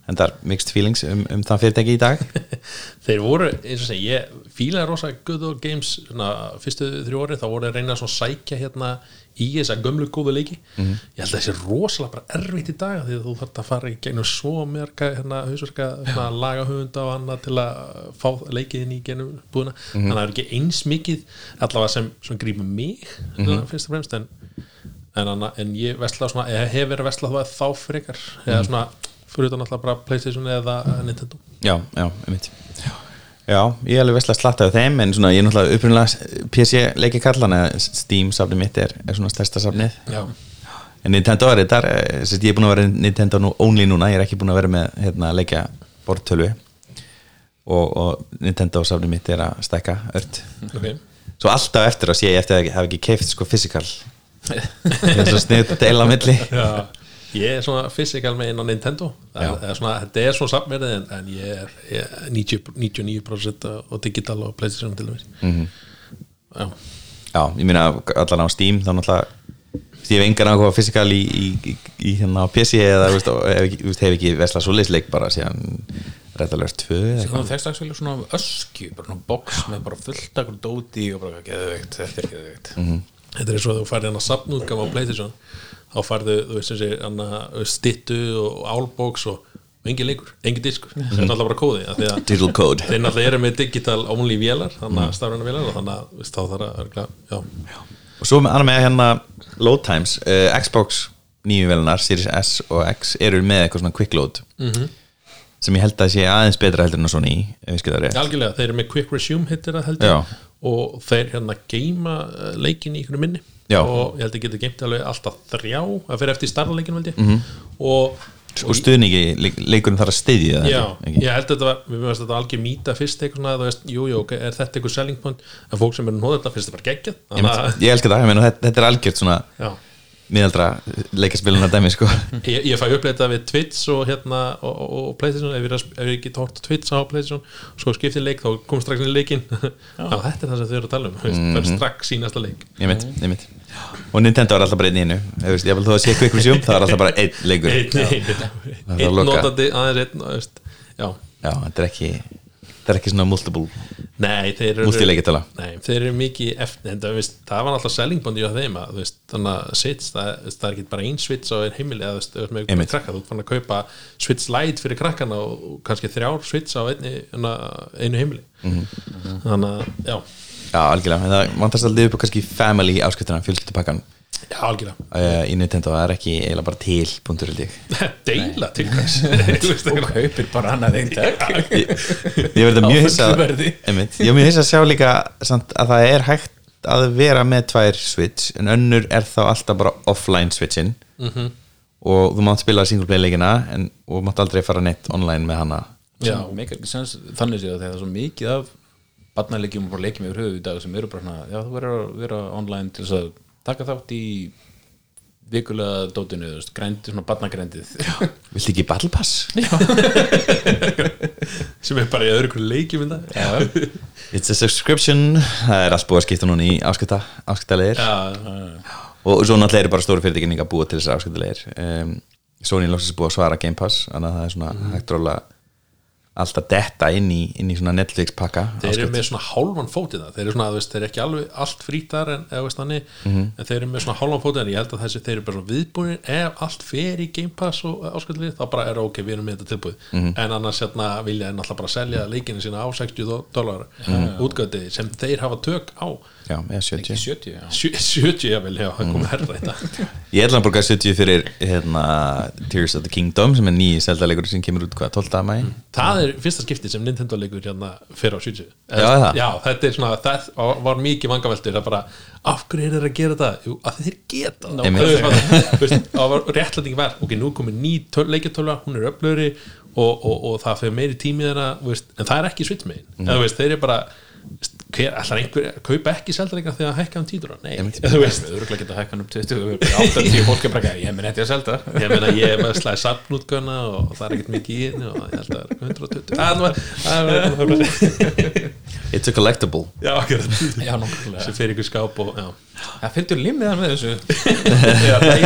en það er mixed feelings um, um það fyrirtæki í dag. [laughs] Þeir voru, eins og segja, ég fílaði rosa good old games, svona, fyrstu þrjú orði þá voru þeir reyna að sækja hérna í þessa gömlu góðu leiki. Mhm. ég held að þessi rosalega bara erfitt í dag því að þú þarf að fara í gegnum svo mörga hérna, hausverka, hérna, lagahöfunda og annað til að fá leikið inn í genum búina, Mhm. þannig að það er ekki eins mikið allavega sem, sem grípum mig Mhm. svona, fyrst og fremst en en, anna, en ég vesla svona, ég hef verið að vesla þá frekar, eða svona fyrir utan alltaf bara Playstation eða Nintendo. Já, já, einmitt já, ég er alveg veist að slatta af þeim en svona, ég er náttúrulega upprunnilega PC leiki kallan eða Steam safni mitt er, er svona stærsta safnið. Já, En Nintendo er þetta, eh, ég er búin að vera Nintendo nú, only núna, ég er ekki búin að vera með hérna, leikja bortölvu og, og Nintendo safni mitt er að stekka ört. Ok. Svo alltaf eftir að sé ég eftir að hafa ekki keift sko physical. [laughs] Það er svo sniðt að deila milli. Já, ég er svona physical með inn á Nintendo. Það er, er svona, þetta er svona samverðið en, en ég er, ég er 90, 99% á digital og Playstation til dæmis. Mhm. Já, já, ég meina allan á Steam þá náttúrulega ég hef engan áhuga á physical í, í, í, í hérna á PC eða veist, og hef, veist, hef ekki vesla svo leisleik bara síðan Red Alert 2 eða eitthvað. það þekkst aðsvelja svona öskju bara svona box með bara fullt akkur dóti og bara geðveikt, þetta er geðveikt. Mhm. þetta er svo að þú færði hann að sapnúðgaf á Playstation þá færðu, þú veist þessi stittu og álbóks og engin leikur, engin diskur. Mhm. þetta er alltaf bara kóði að Digital Code. þeir náttúrulega eru með digital only vélar þannig Mhm. að stafræna vélar og þannig að þá þarf að örgla, já, og svo með, með hérna load times. Uh, Xbox nýju velunar, Series S og X eru með eitthvað svona quick load. Mhm. sem ég held að sé aðeins betra heldur en að Sony ef ég skil það rétt. Algjörlega, þeir eru með quick resume hittir það held Já. ég og þeir hérna geima eh, leikinn í ykkur minni Já. og ég held að geta geimt alveg alltaf þrjá að fyrir eftir starra leikinn held ég Mhm. og og stuðningi, leik, leikurinn þarf að styðja það Já, ekki? ég held að þetta var, við veist þetta var algjör mýta fyrst eitthvað svona, þú veist, jú, jú, er þetta eitthvað selling point, en fólk sem er að nóða þetta finnst þetta bara geggjað, Ég, að ég það, ég meina, þetta, þetta er algjört svona já, miðaldra leikaspilunar dæmi sko. ég, ég fæ uppleita við Twitch og hérna, og, og, og Playstation. Ef ég, er ef ég get hort á Twitch á Playstation svo skiptið leik, þá kom strax inn í leikin [laughs] já, þetta er það sem þau eru að tala um, mm Mhm. -hmm. strax í næsta leik. Ég mynd, ég mynd og Nintendo er alltaf bara einn í einu. Þú veist, ég vil þó að sé quick resume, það er alltaf bara einn leikur. Einn, Það er notandi aðeins einn, þú já, þetta er ekki þetta er ekki svona multiple Nei, þeir eru Múltileikjatala. Nei, þeir eru mikið eftir en það, veist, það var alltaf selling bondi á þeim að, veist, þannig að Switch það, það er ekki bara ein Switch á einn heimili eða þú veist, með krakka, þú fann að kaupa Switch Lite fyrir krakkana og, og kannski þrjár Switch á einni, eina, einu heimili. Mhm. þannig að, já. Já, algjörlega, en það vantast að lifa upp á kannski family áskriftina, fjölskyldupakkan Já, algjörlega. Uh, í Nintendo, er ekki eiginlega bara til punktur held ég. [laughs] Deila til hvers? [laughs] Og kaupir bara annað einn takk ég, ég verði mjög hissa ég er mjög hissa að sjá líka samt, að það er hægt að vera með tvær switch en önnur er þá alltaf bara offline switchin. Mhm. og þú mátt spila single play leikina en, og mátt aldrei fara neitt online með hana. Já, sens þannig séð að það er svo mikið af barnaleikjum og bara leikjum yfir höfuð í dag sem eru bara hana, já þú verður að vera online til þess að taka þátt í vikulega dótinu, þú veist, grændi svona barnagrændið [laughs] Viltu ekki Battle Pass? [laughs] sem er bara í öðru hverju leikjum It's a subscription. Það er allt búið að skipta núna í áskipta áskiptalegir já, og svo náttúrulega eru bara stóru fyrirtækin líka að búa til þessar áskiptalegir um, Sony loksins búið að svara Game Pass þannig að það er svona Mhm. hægt róla alltaf detta inn í, inn í svona Netflix pakka þeir eru með svona hálfan fótið það þeir eru svona, veist, þeir eru ekki alveg allt frítar en, eða veist þannig, Mhm. en þeir eru með svona hálfan fótið en ég held að þessi, þeir eru bara svona viðbúin ef allt fer í Game Pass og áskallið, þá bara er ok, við erum með þetta tilbúið Mhm. en annars hérna vilja þeir náttúrulega bara selja leikinu sína á 60 dólar Mhm. útgöti sem þeir hafa tök á Já, eða 70 70, já. Sjö- 70 jafnvel, já, það komið herra þetta. Ég ætla að borga 70 fyrir hérna, Tears of the Kingdom sem er nýji seldaleikur sem kemur út hvað, 12. mæ það er fyrsta skipti sem Nintendo leikur hérna fyrir á 70 Já, er það? Já, þetta er svona, það var mikið vangaveltur það bara, af hverju er þeir að gera það? Jú, að þeir geta það. Það var réttlæting var ok, nú komið ný leikjartöla, hún er öflöri og, og, og það fyrir meiri tími þeirra en það er ekki svits eru ætlar einhver að kaupa ekki seldareika þegar að hækka um títur nei, þú veist. Við örgulega geta hækkan upp 20 80 fólk er bara, ég minn þetta að selda. Ég meina ég er með slæði safnútgöna og það er ekkert mikið í henni og ég held að það er 120 það var- það var- It's a collectible. Já, nokkulega sem fyrir ykkur skáp og já, Það fylgdur limmiðan með þessu. [laughs] Já, það er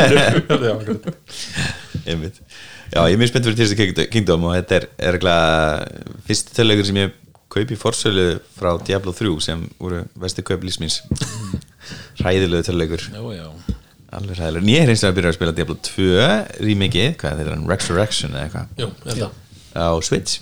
[laughs] já, ég er mjög spennt fyrir Tears of Kingdom- og þetta er, er fyrst tölulegur sem ég kaupi fórsölu frá Diablo 3 sem voru vesti kaup tölulegur Já, já. Alveg hræðilegur, en ég er eins og að byrja að spila Diablo 2 remake, hvað heitir hann, Resurrection eða eitthvað? Á Switch.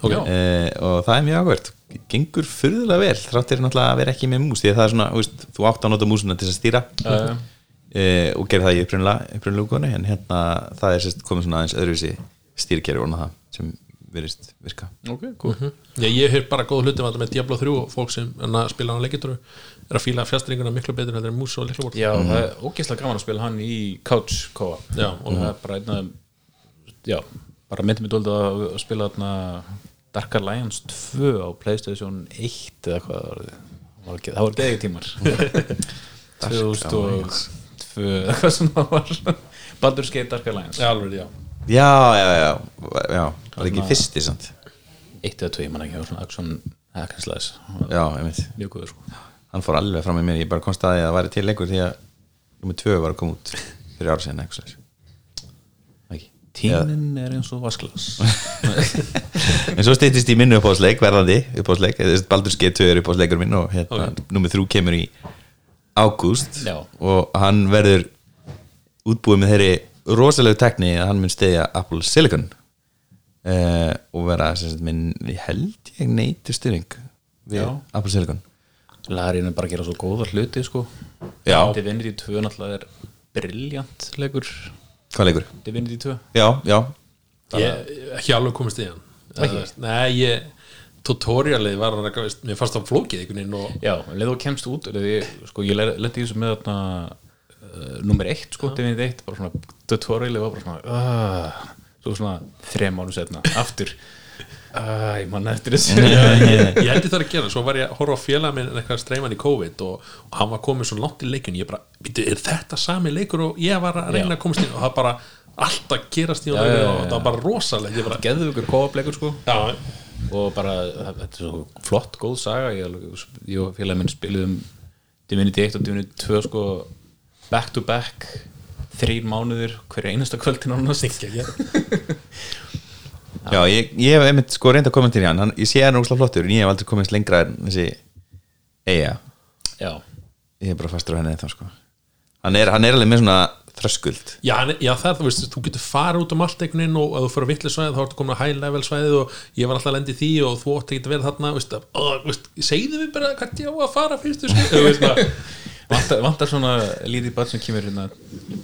Ok. Eh, og það er mjög ákvært gengur furðulega vel, þráttir náttúrulega að vera ekki með mús því að það er svona, veist, þú átt að nota músuna til að stýra. Já. uh, og gera það í upprunnulega en hérna það er sérst komið svona aðeins öðruvísi stýrkerfi og það sem verist virka. Ok, cool. Já, ég hef bara góð hlutum að með Diablo 3 og fólk sem að spila hann leikituru er að fíla fjastringuna miklu betur en það er mús og liklabort Já, það er ógeðslega gaman að spila hann í couch koa Já, og það er bara einn af já, bara myndi mig dólda að spila þarna Dark Alliance 2 á Playstation 1 eða hvað það var. Það það var geðið tímar. [laughs] 2002 eða [laughs] hvað sem það var. Baldur's Gate Dark Alliance. Já, alveg, já já, já, já, já var ekki fyrsti samt. 1 eða 2, ég man ekki, það svona action hackenslæs já, einmitt, mjög góður sko. Hann fór alveg fram með mér ég bara komst að það væri til leikur því að nummer tvö var að koma út fyrir ára sinni eitthvað. Tíminn er eins og vasklas [laughs] en svo stýttist í minnu uppáðsleik verðandi uppáðsleik, Baldur G2 er uppáðsleikur minn og hérna, nummer þrjú kemur í ágúst og hann verður útbúið með þeirri rosalegu tekni að hann mun stiðja Apple Silicon uh, og vera sem sagt, minn, ég held ég neyti stuðning við Já. Apple Silicon Larinn er bara að gera svo góða hluti sko Já. Divinity 2 náttúrulega er briljant leikur hvað leikur? Divinity 2 Já, já, Ég ekki alveg komist í hann Ekki? Uh, Nei, ég tutorialið var hann eitthvað, veist, mér fannst það flókið einhvern veginn og Já, leið þú kemst út leið, ég, sko, ég lendi í þessu með þarna nummer eitt, sko, Divinity 1 bara svona, tutorialið var bara svona uh, svo svona þrem mánu setna aftur. Uh, ég manna eftir þessu. Ég, ég held ég það að gera, svo var ég að horfa á félag minn eitthvað streyman í COVID og, og hann var komið svo langt í leikun, ég bara er þetta sami leikur og ég var að reyna Já. að komast inn? Og það bara alltaf gerast í Já, honum já, já, og já. það var bara rosalegt. Ég bara, geðu ykkur kóapleikur, sko. Já, og bara, það- þetta er svo flott góð saga, ég, alveg- ég og félagi minn spiluðum Divinity 1 og Divinity 2 sko, back to back þrýr mánuður, hverja einasta kvöldin ánast ekki að gera já ég, ég hef einmitt sko reynd að koma til hann, hann ég sé hann úrslega flottur en ég hef aldrei komist lengra en þessi eiga já, ég er bara fastur á henni þá sko. Hann er, hann er alveg með svona þröskuld. Já, en, já það er þú veist, þú getur farið út um allt einhvern veginn og ef þú fyrir að vitlega svæðið þá ertu komin að high level svæðið og ég var alltaf að lendi í því og þú átti ekki að vera þarna veist, að, ó, veist, segðu við bara hvað ég á að fara fyrst [laughs] að, vantar, vantar svona lítið barn sem kemur hérna?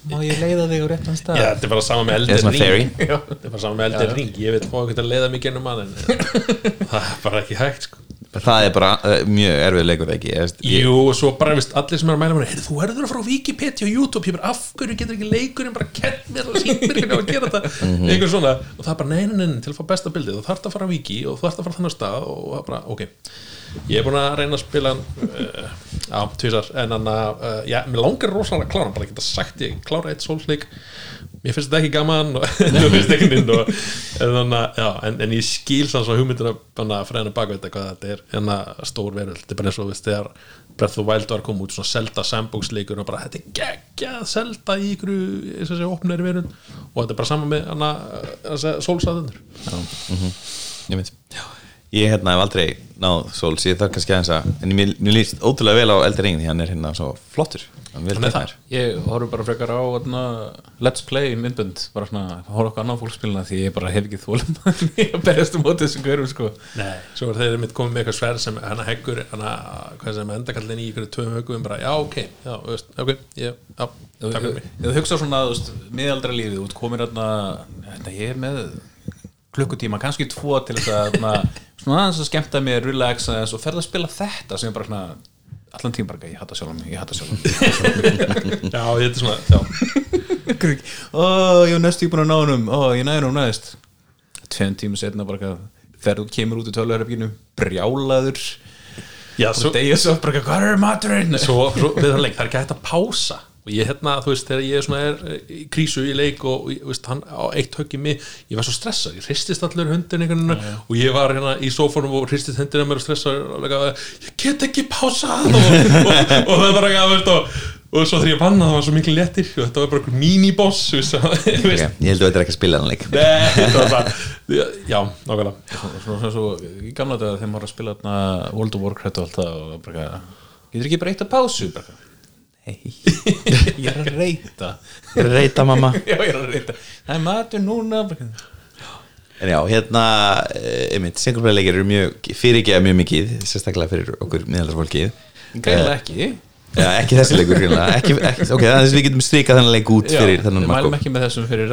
Má ég leiða þig á réttan stað? Já, þetta er bara sama með eldir ring. [laughs] Þetta er bara sama með eldir ring. Ég veit fá ekki að leiða mig gennum að en [laughs] það er bara ekki hægt sko. það er bara uh, mjög erfið leikur ekki? Ég, Jú, og svo bara veist, allir sem er að mæla mér Heyrðu, þú verður að fara á Wikipedia og YouTube. Ég bara, af hverju getur ekki leikurinn bara kett mér og sínt mér hvernig að gera þetta? [laughs] Einhver svona, og það er bara, nei, nei, nei, nei, til að fá besta bildið. Þú þarft að fara á Wiki og þú þarft að fara þannig stað. Og það er bara, ok ég er búin að reyna að spila hann uh, á tvisar, en hann að uh, já, mér langar rosalega að klára hann, bara geta sagt ég klára eitt sólsleik mér finnst þetta ekki gaman og, [laughs] ekki og, en, þannig, að- já, en, en ég skil sann svo hugmyndir að fræðina bakveita hvað þetta er. En stór veröld, þetta er bara eins og veist, þegar Breath of the Wild var að koma út svona Zelda sandbox leikur og bara þetta er geggjað Zelda í ykkur þessi opnari veröld. Og þetta er bara sama með hana sólsaðunur ég veit ég hérna hef aldrei náð Souls ég þarf kannski aðeins að en mér, mér líst ótrúlega vel á Ring því hann er hérna svo flottur. Hann Hann ég horf bara frekar á hérna, let's play myndbönd bara svona, horf okkur annan fólkspilina því ég bara hef ekki þólum [laughs] að berjast um mótið þessum gaurum sko. Nei, svo er þeir mitt komið með eitthvað sverð sem hana heggur, hvað sem endakallin í ykkur tvöum högum, bara, já, ok já, veist, ok, ég, já, takk fyrir mig. þú hugsa svona miðaldra lífið, út komir hérna, hérna ég er með klukkutíma, kannski tvo til þess að na, svona aðeins að skemmta mér relaxa og ferða að spila þetta sem er bara svona allan tíma bara, ég hata sjálf ég hata sjálf [laughs] Já, þetta svona já. ó, ég er næstu búin að ná hennum ó, ég næði hennum næst. Tveim tíma setna bara þegar þú kemur út í töluherbygginu, brjálaður. Já, svo svo, bara hvað er maturinn? svo, svo það er ekki hægt að pása og ég hérna, þú veist, þegar ég svona er eh, í krísu í leik og, og veist, hann á eitt högg í mig, ég var svo stressað ég hristist allur hundin einhvern veginn og ég var hérna í sófónum og hristist hundin að mér og stressað og lega, ég get ekki pásað. Og, og, og það er bara ekki að veist og, og svo þegar ég vann það var svo miklu léttir og þetta var bara einhver mini-boss Ég held að þetta er ekki að spila hann þetta var bara, já, nákvæmlega. Svo, svo, gamla daga þegar maður var að spila World of Warcraft og allt það og bara, eitthvað, getur ekki bara eitt að pásu bara, nei, ég er að reyta. Reita mamma. Já, ég er að reyta. Það er matur núna. En já, hérna, eh, einmitt, singleplayleikir eru mjög, fyrirgeða mjög mikið, sérstaklega fyrir okkur miðaldarfólkið. Greinilega ekki. Já, ekki þessi leikur, greinlega. Ekki, ekki, ok, þannig að við getum strikað þennan leik út fyrir þennan Við mælum ekki með þessum fyrir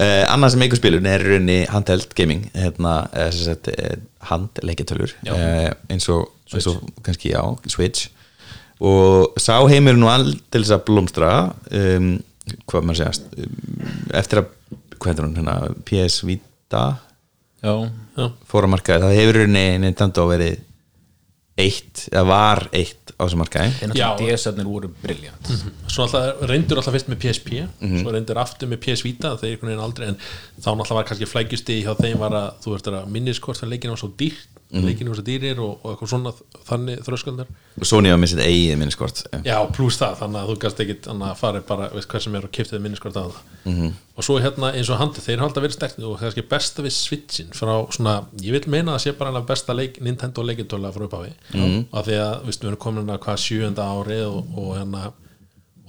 Uh, annað sem eigur spilun er í rauninni handheld gaming, hérna, uh, sem uh, Já. uh, eins, og, eins og kannski, já, Switch. Og sá heimur nú aldils að blómstra, um, hvað maður segast, um, eftir að, hvað heitir hún, hérna, PS Vita, Já, Já, fór að markaði, það hefur Nintendo verið eitt, eða var eitt á þessum markaði. Já. DS-arnir voru briljant svo alltaf reyndur alltaf fyrst með PSP Mhm. svo reyndur aftur með PS Vita þeir einhvern veginn aldrei en þá náttúrulega var kannski flækjusti hjá þeim var að þú ert að minniskort að leikinu var svo dýrt Mhm. leikinu var svo dýrir og, og eitthvað svona þannig þröskaldar og Sony var með sitt eigið minniskort já pluss það þannig að þú gast ekki að fara bara veist hvað sem er og kiftið minniskort að það Mhm. og svo hérna eins og handi þeir halda verið sterkt og kannski besta við switchin frá svona ég vil meina að það sé bara hana besta leik, Nintendo leikintöla frá upphafi Mhm. af því að viðst, við erum komin að hvað sjöunda ári og, og hérna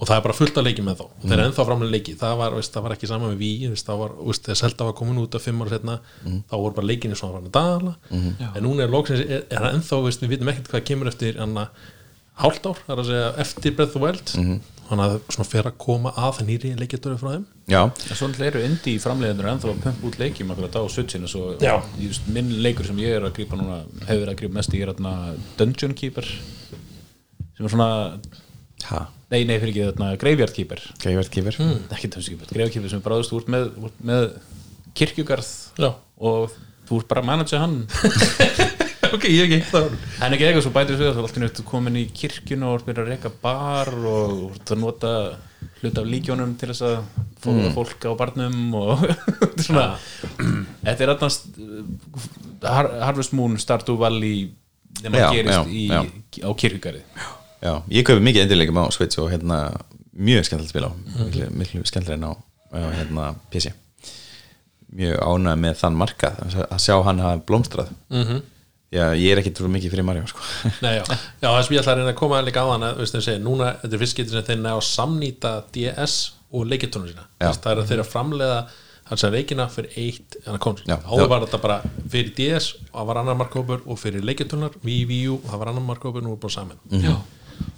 og það er bara fullt að leiki með þá og þeir eru ennþá framlega leiki, það var, veist, það var ekki saman með Wii, veist, það var, veist, þegar Zelda var komin út af fimm ára setna, þá voru bara leikinni svona að dala, en núna er loksins er, það ennþá, veist, við vitum ekkert hvað kemur eftir anna hálft ár, það er að segja eftir Breath of the Wild, þannig að svona fer að koma að nýri leikjartöru frá þeim. Já, En svo náttúrulega eru indie framleiðendur ennþá að pumpa út leikjum akkurat á ég veist, minn leikur sem ég er að grípa núna hefur verið að grípa mest í er þarna Dungeon Keeper sem er svona ha, nei, nei, fyrir ekki þarna Graveyard Keeper. Graveyard Keeper. Ekki Dungeon Keeper, Graveyard Keeper sem er bráðust úr með, með kirkjugarð Já, og þú ert bara að manage hann. [laughs] Ok, ég ekki það hann er ekki eitthvað svo bætir sig þú ert komin í kirkjuna og ert byrjað að reyka bar og þú ert að nota hluta af líkjónum til þess að fóða fólk á barnum og [laughs] þetta er svona þetta er alltaf Harvest Moon, Stardew Valley þegar maður gerist já, í, já. á kirkjugarði. Já, ég kaupi mikið endilegum á Switch og hérna mjög skemmtilegt spil á miklu, miklu skemmtilega en á, á hérna PC mjög ánægð með þann markað að sjá hann hafa blómstrað Mhm. já, ég er ekki trú mikið fyrir Mario sko. [laughs] Nei, já, já það sem ég ætla að reyna að koma líka á þann að, segja, núna, þetta er fyrst getur sem þeir ná að samnýta DS og leikjartónu sína Já. Veist, það er að þeir að framleiða hans að leikina fyrir eitt Já. áður var þetta bara fyrir DS og það var annar markkópur og fyrir leikjartónar, Wii, Wii U og það var annar markkópur og nú er bara saman Mhm.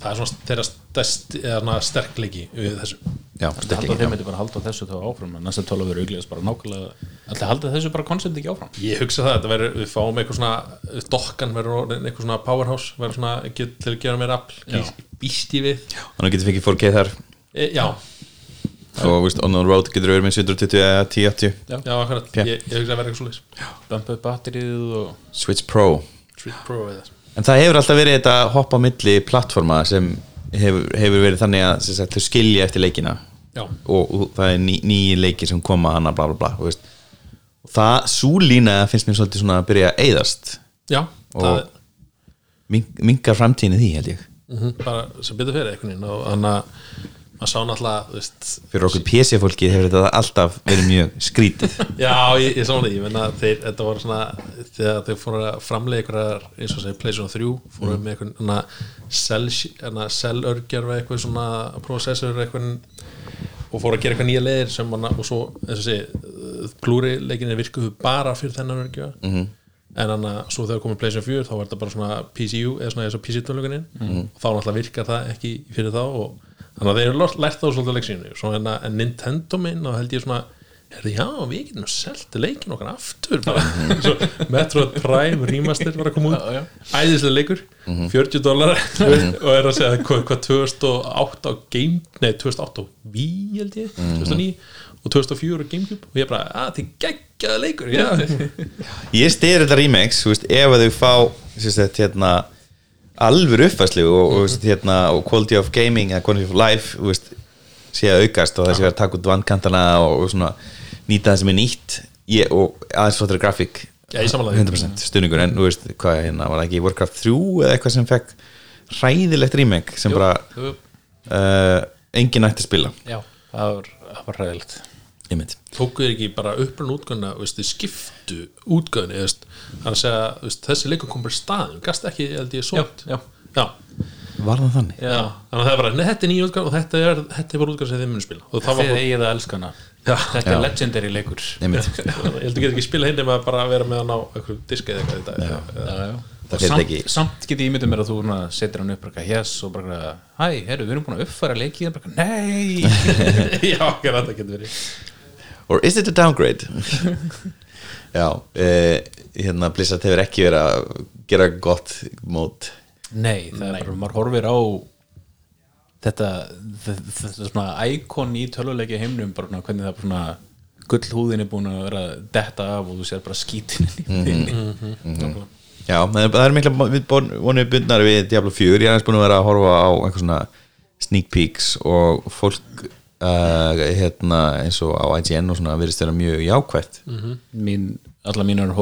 Það er svona þeirra svona sterkleiki við þessu. Já, já. þeim eitthvað bara halda þessu þá áfram en næsta tóla verður auglíðast bara nákvæmlega Alltaf halda þessu bara koncept ekki áfram? Ég hugsa það, þetta verður, við fáum eitthvað svona dokkan verður eitthvað svona powerhouse verður svona get, til að gera mér afl býst ég við. Þannig getur fikið 4K þar. E, Já, og veist, on the road getur verið með 720 eða 1080 já, akkurat, Já. ég, ég hugsa að verða eitthvað svo Bumpa upp batterið og Switch Pro. Street Pro eða En það hefur alltaf verið þetta hopp á milli plattforma sem hefur, hefur verið þannig að sagt, þau skilja eftir leikina. Og, og það er ný, nýji leiki sem koma hana bla bla bla og, það, svo lína finnst mér svolítið svona að byrja að eyðast. Já Og- er minkar framtíðinu því held ég. Mm bara sem betur fyrir og þannig að maður sá náttúrulega veist, fyrir okkur PC-fólki hefur þetta alltaf verið mjög skrítið [laughs] Já, ég, ég sá það, ég menna þeir, þetta var svona þegar þeir fóru að framlega einhverjar eins og segja PlayStation 3 fóru með einhvern svona við eitthvað svona processor eitthvað og fóru að gera eitthvað nýja leiðir sem manna og svo, eins og segja klúri leikinni virkuðu bara fyrir þennan örgjör -hmm. en þannig að svo þegar komið PlayStation 4 þá var þetta bara svona PCU eða svona og PC-tölungunin -hmm. og þá náttúrulega virkar það ekki fyrir þá og þannig að þeir eru lært þá svolítið leiksínu svo en, að- en Nintendo minn og held ég svona Herði, já, við getum selt leikin okkar aftur. Bara. [laughs] Svo Metroid Prime Remaster var að koma út. Já, já. æðislega leikur, 40 dólar [laughs] og er að segja hvað, hvað 2008 á Game, nei 2008 á Wii held ég, 2009 og 2004 á Gamecube. Og ég bara, að þið geggjaða leikur. [laughs] Já, Ég styrir þetta remakes, ef að þau fá sagt, hérna, alvöru uppfæslu og, og, veist, hérna, og quality of gaming eða quality of life veist, sé að aukast og þessi verið að taka út vandkantana og, og svona, nýta það sem er nýtt. Ég, og aðeins flottir grafík. Samanlega 100% stuðningur en þú veist hvað hérna var ekki Warcraft 3 eða eitthvað sem fekk hræðilegt remake sem bara Jú, uh, enginn ætti að spila? Já, það var, var ræðilegt ég mynd tókuðu ekki bara upprunn útgöðuna skiptu útgöðunni veist, þannig að segja, veist, þessi leikur kom bara í staðin gast ekki, held ég, sótt Já, já, var það þannig? já. þannig að það er bara, þetta er nýja útgöðun og þetta er, þetta er bara útgöðun sem þið munum spila og það var, eigið að elska hana Já. Þetta Já. er legendary leikur ég [laughs] ég held að geta ekki spila hinn nema bara vera með hann á einhverjum diski eða eitthvað já. Já, já. Það samt, ekki- samt get ég ímyndið mér að þú setur hann upp bara yes og bara hæ, herru, við erum búin að uppfæra leikið bara, nei [laughs] já, ekki að þetta getur verið or is it a downgrade? [laughs] já uh, hérna Blizzard hefur ekki verið að gera gott mót. Nei, það er bara, maður horfir á þetta þetta, þetta svona íkon í töluleiki heimnum bara svona, hvernig það bara svona gullhúðin er búin að vera detta af og þú sér bara skítin mm já, það er, það er mikla vonið bundnar við Diablo 4 ég er aðeins búin að vera að horfa á eitthvað svona sneak peeks og fólk uh, hérna eins og á IGN og svona verðist vera mjög jákvætt. Mín, alla mínar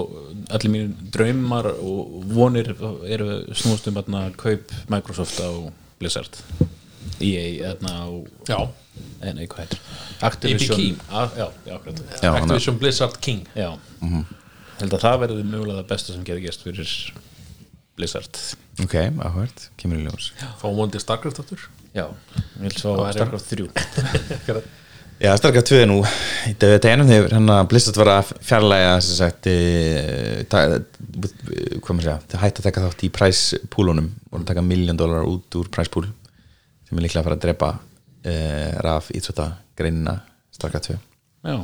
allir mínir draumar og vonir eru snúast um að kaup Microsoft á Blizzard EA þarna á já, en nei, hvað heitir? Activision. A, já, já, akkurat. Já, Activision Blizzard King. Já. held að það verði mögulega það besta sem getur gæst fyrir Blizzard. Ok, áhvert, kemur í ljós. Fáum vondi Starcraft aftur? Já, ég vil svo Starcraft. 3 [laughs] Já, Starcraft 2 er nú í þetta einum þegar hann að Blizzard var að fjarlæga sem sagt e, ta, hvað maður segja, það hætti að taka þátt í præspúlunum og að taka miljón dólar út úr præspúl sem er líklega að fara að drepa e, raf íþrótta greinina Starcraft 2 já,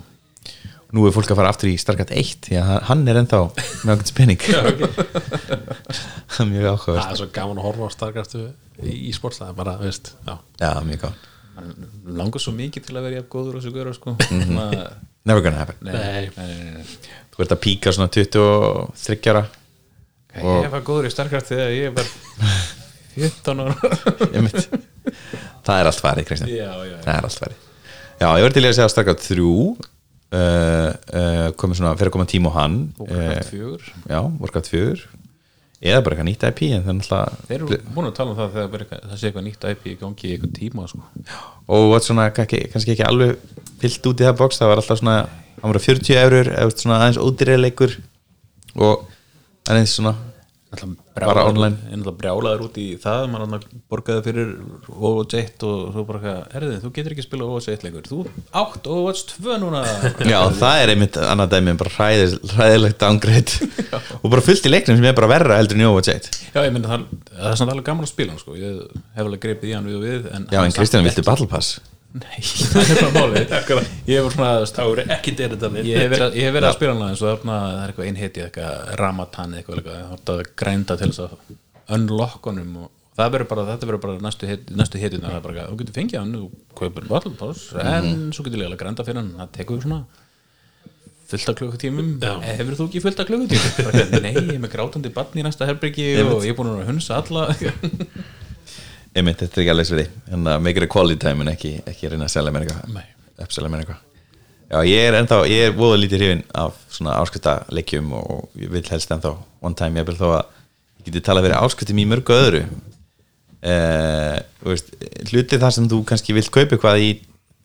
nú er fólk að fara aftur í Starcraft 1 því að hann er ennþá með okkur spenning [laughs] það er mjög áhugavert. Það er svo gaman að horfa á Starcraft í, í sportslega, bara, veist já, Já, mjög hann langar svo mikið til að vera jafn góður og svo góður sko. Svona- Never gonna happen. Nei, Nei. nei. Þú ert að píka svona 23 ára. Ég var góður í Starcraft þegar ég var 14 ára. [laughs] Það er allt farið Kristján. Já, já, já. það er allt farið. Já, ég verði til að segja Starcraft 3 uh, uh, komið svona fyrir að koma tíma á hann. Uh, Warcraft 4 já, Warcraft 4 eða bara eitthvað nýtt IP en það er náttúrulega þeir eru búin að tala um það þegar það sé eitthvað nýtt IP í gangi í eitthvað tíma sko. og var svona kannski, kannski ekki alveg fyllt út í það box, það var alltaf svona það voru 40 eurur, eða svona aðeins ódýrleikur og aðeins svona Bara online. en það brjálaður út í það mann borgaði fyrir Overwatch 1 og svo bara erðið, þú getur ekki spila Overwatch 1 lengur, þú átt Overwatch 2 núna já, það er einmitt annað dæmi bara hræðis, hræðilegt downgrade [laughs] og bara fullt í leiknum sem er bara verra heldur en Overwatch 1 já, ég myndi það, það er samt alveg gaman að spila sko. ég hef alveg greipið í hann við og við en já, en Kristján, viltu Battle Pass? Nei, [laughs] það er bara málið. [laughs] Ég hef verið, að- spila hana eins og það er eitthvað einheti eitthvað ramatan eitthvað, eitthvað, það að grænda til þess að unlock honum og það verður bara, þetta verður bara næstu, hit, næstu hituna, það er bara, þú getur fengið hann þú kaupir battle pass, en svo getur líka grænda fyrir hann, það tekur svona fullt af klukkutímum. Hefur þú ekki fullt af klukkutímum? [laughs] Nei, ég er með grátandi barn í næsta herbyrgi og ég er búin að hunsa alla einmitt, þetta er ekki alveg sverði en að make it a quality time en ekki, ekki reyna að selja mér eitthvað. Uppselja mér eitthvað. Já, ég er ennþá, ég er voða lítið hrifin af svona áskrifta leikjum og ég vil helst ennþá one time, ég vil þó að ég geti talað fyrir áskriftum í mörgu öðru. Eh, veist, hluti þar sem þú kannski vilt kaupa eitthvað í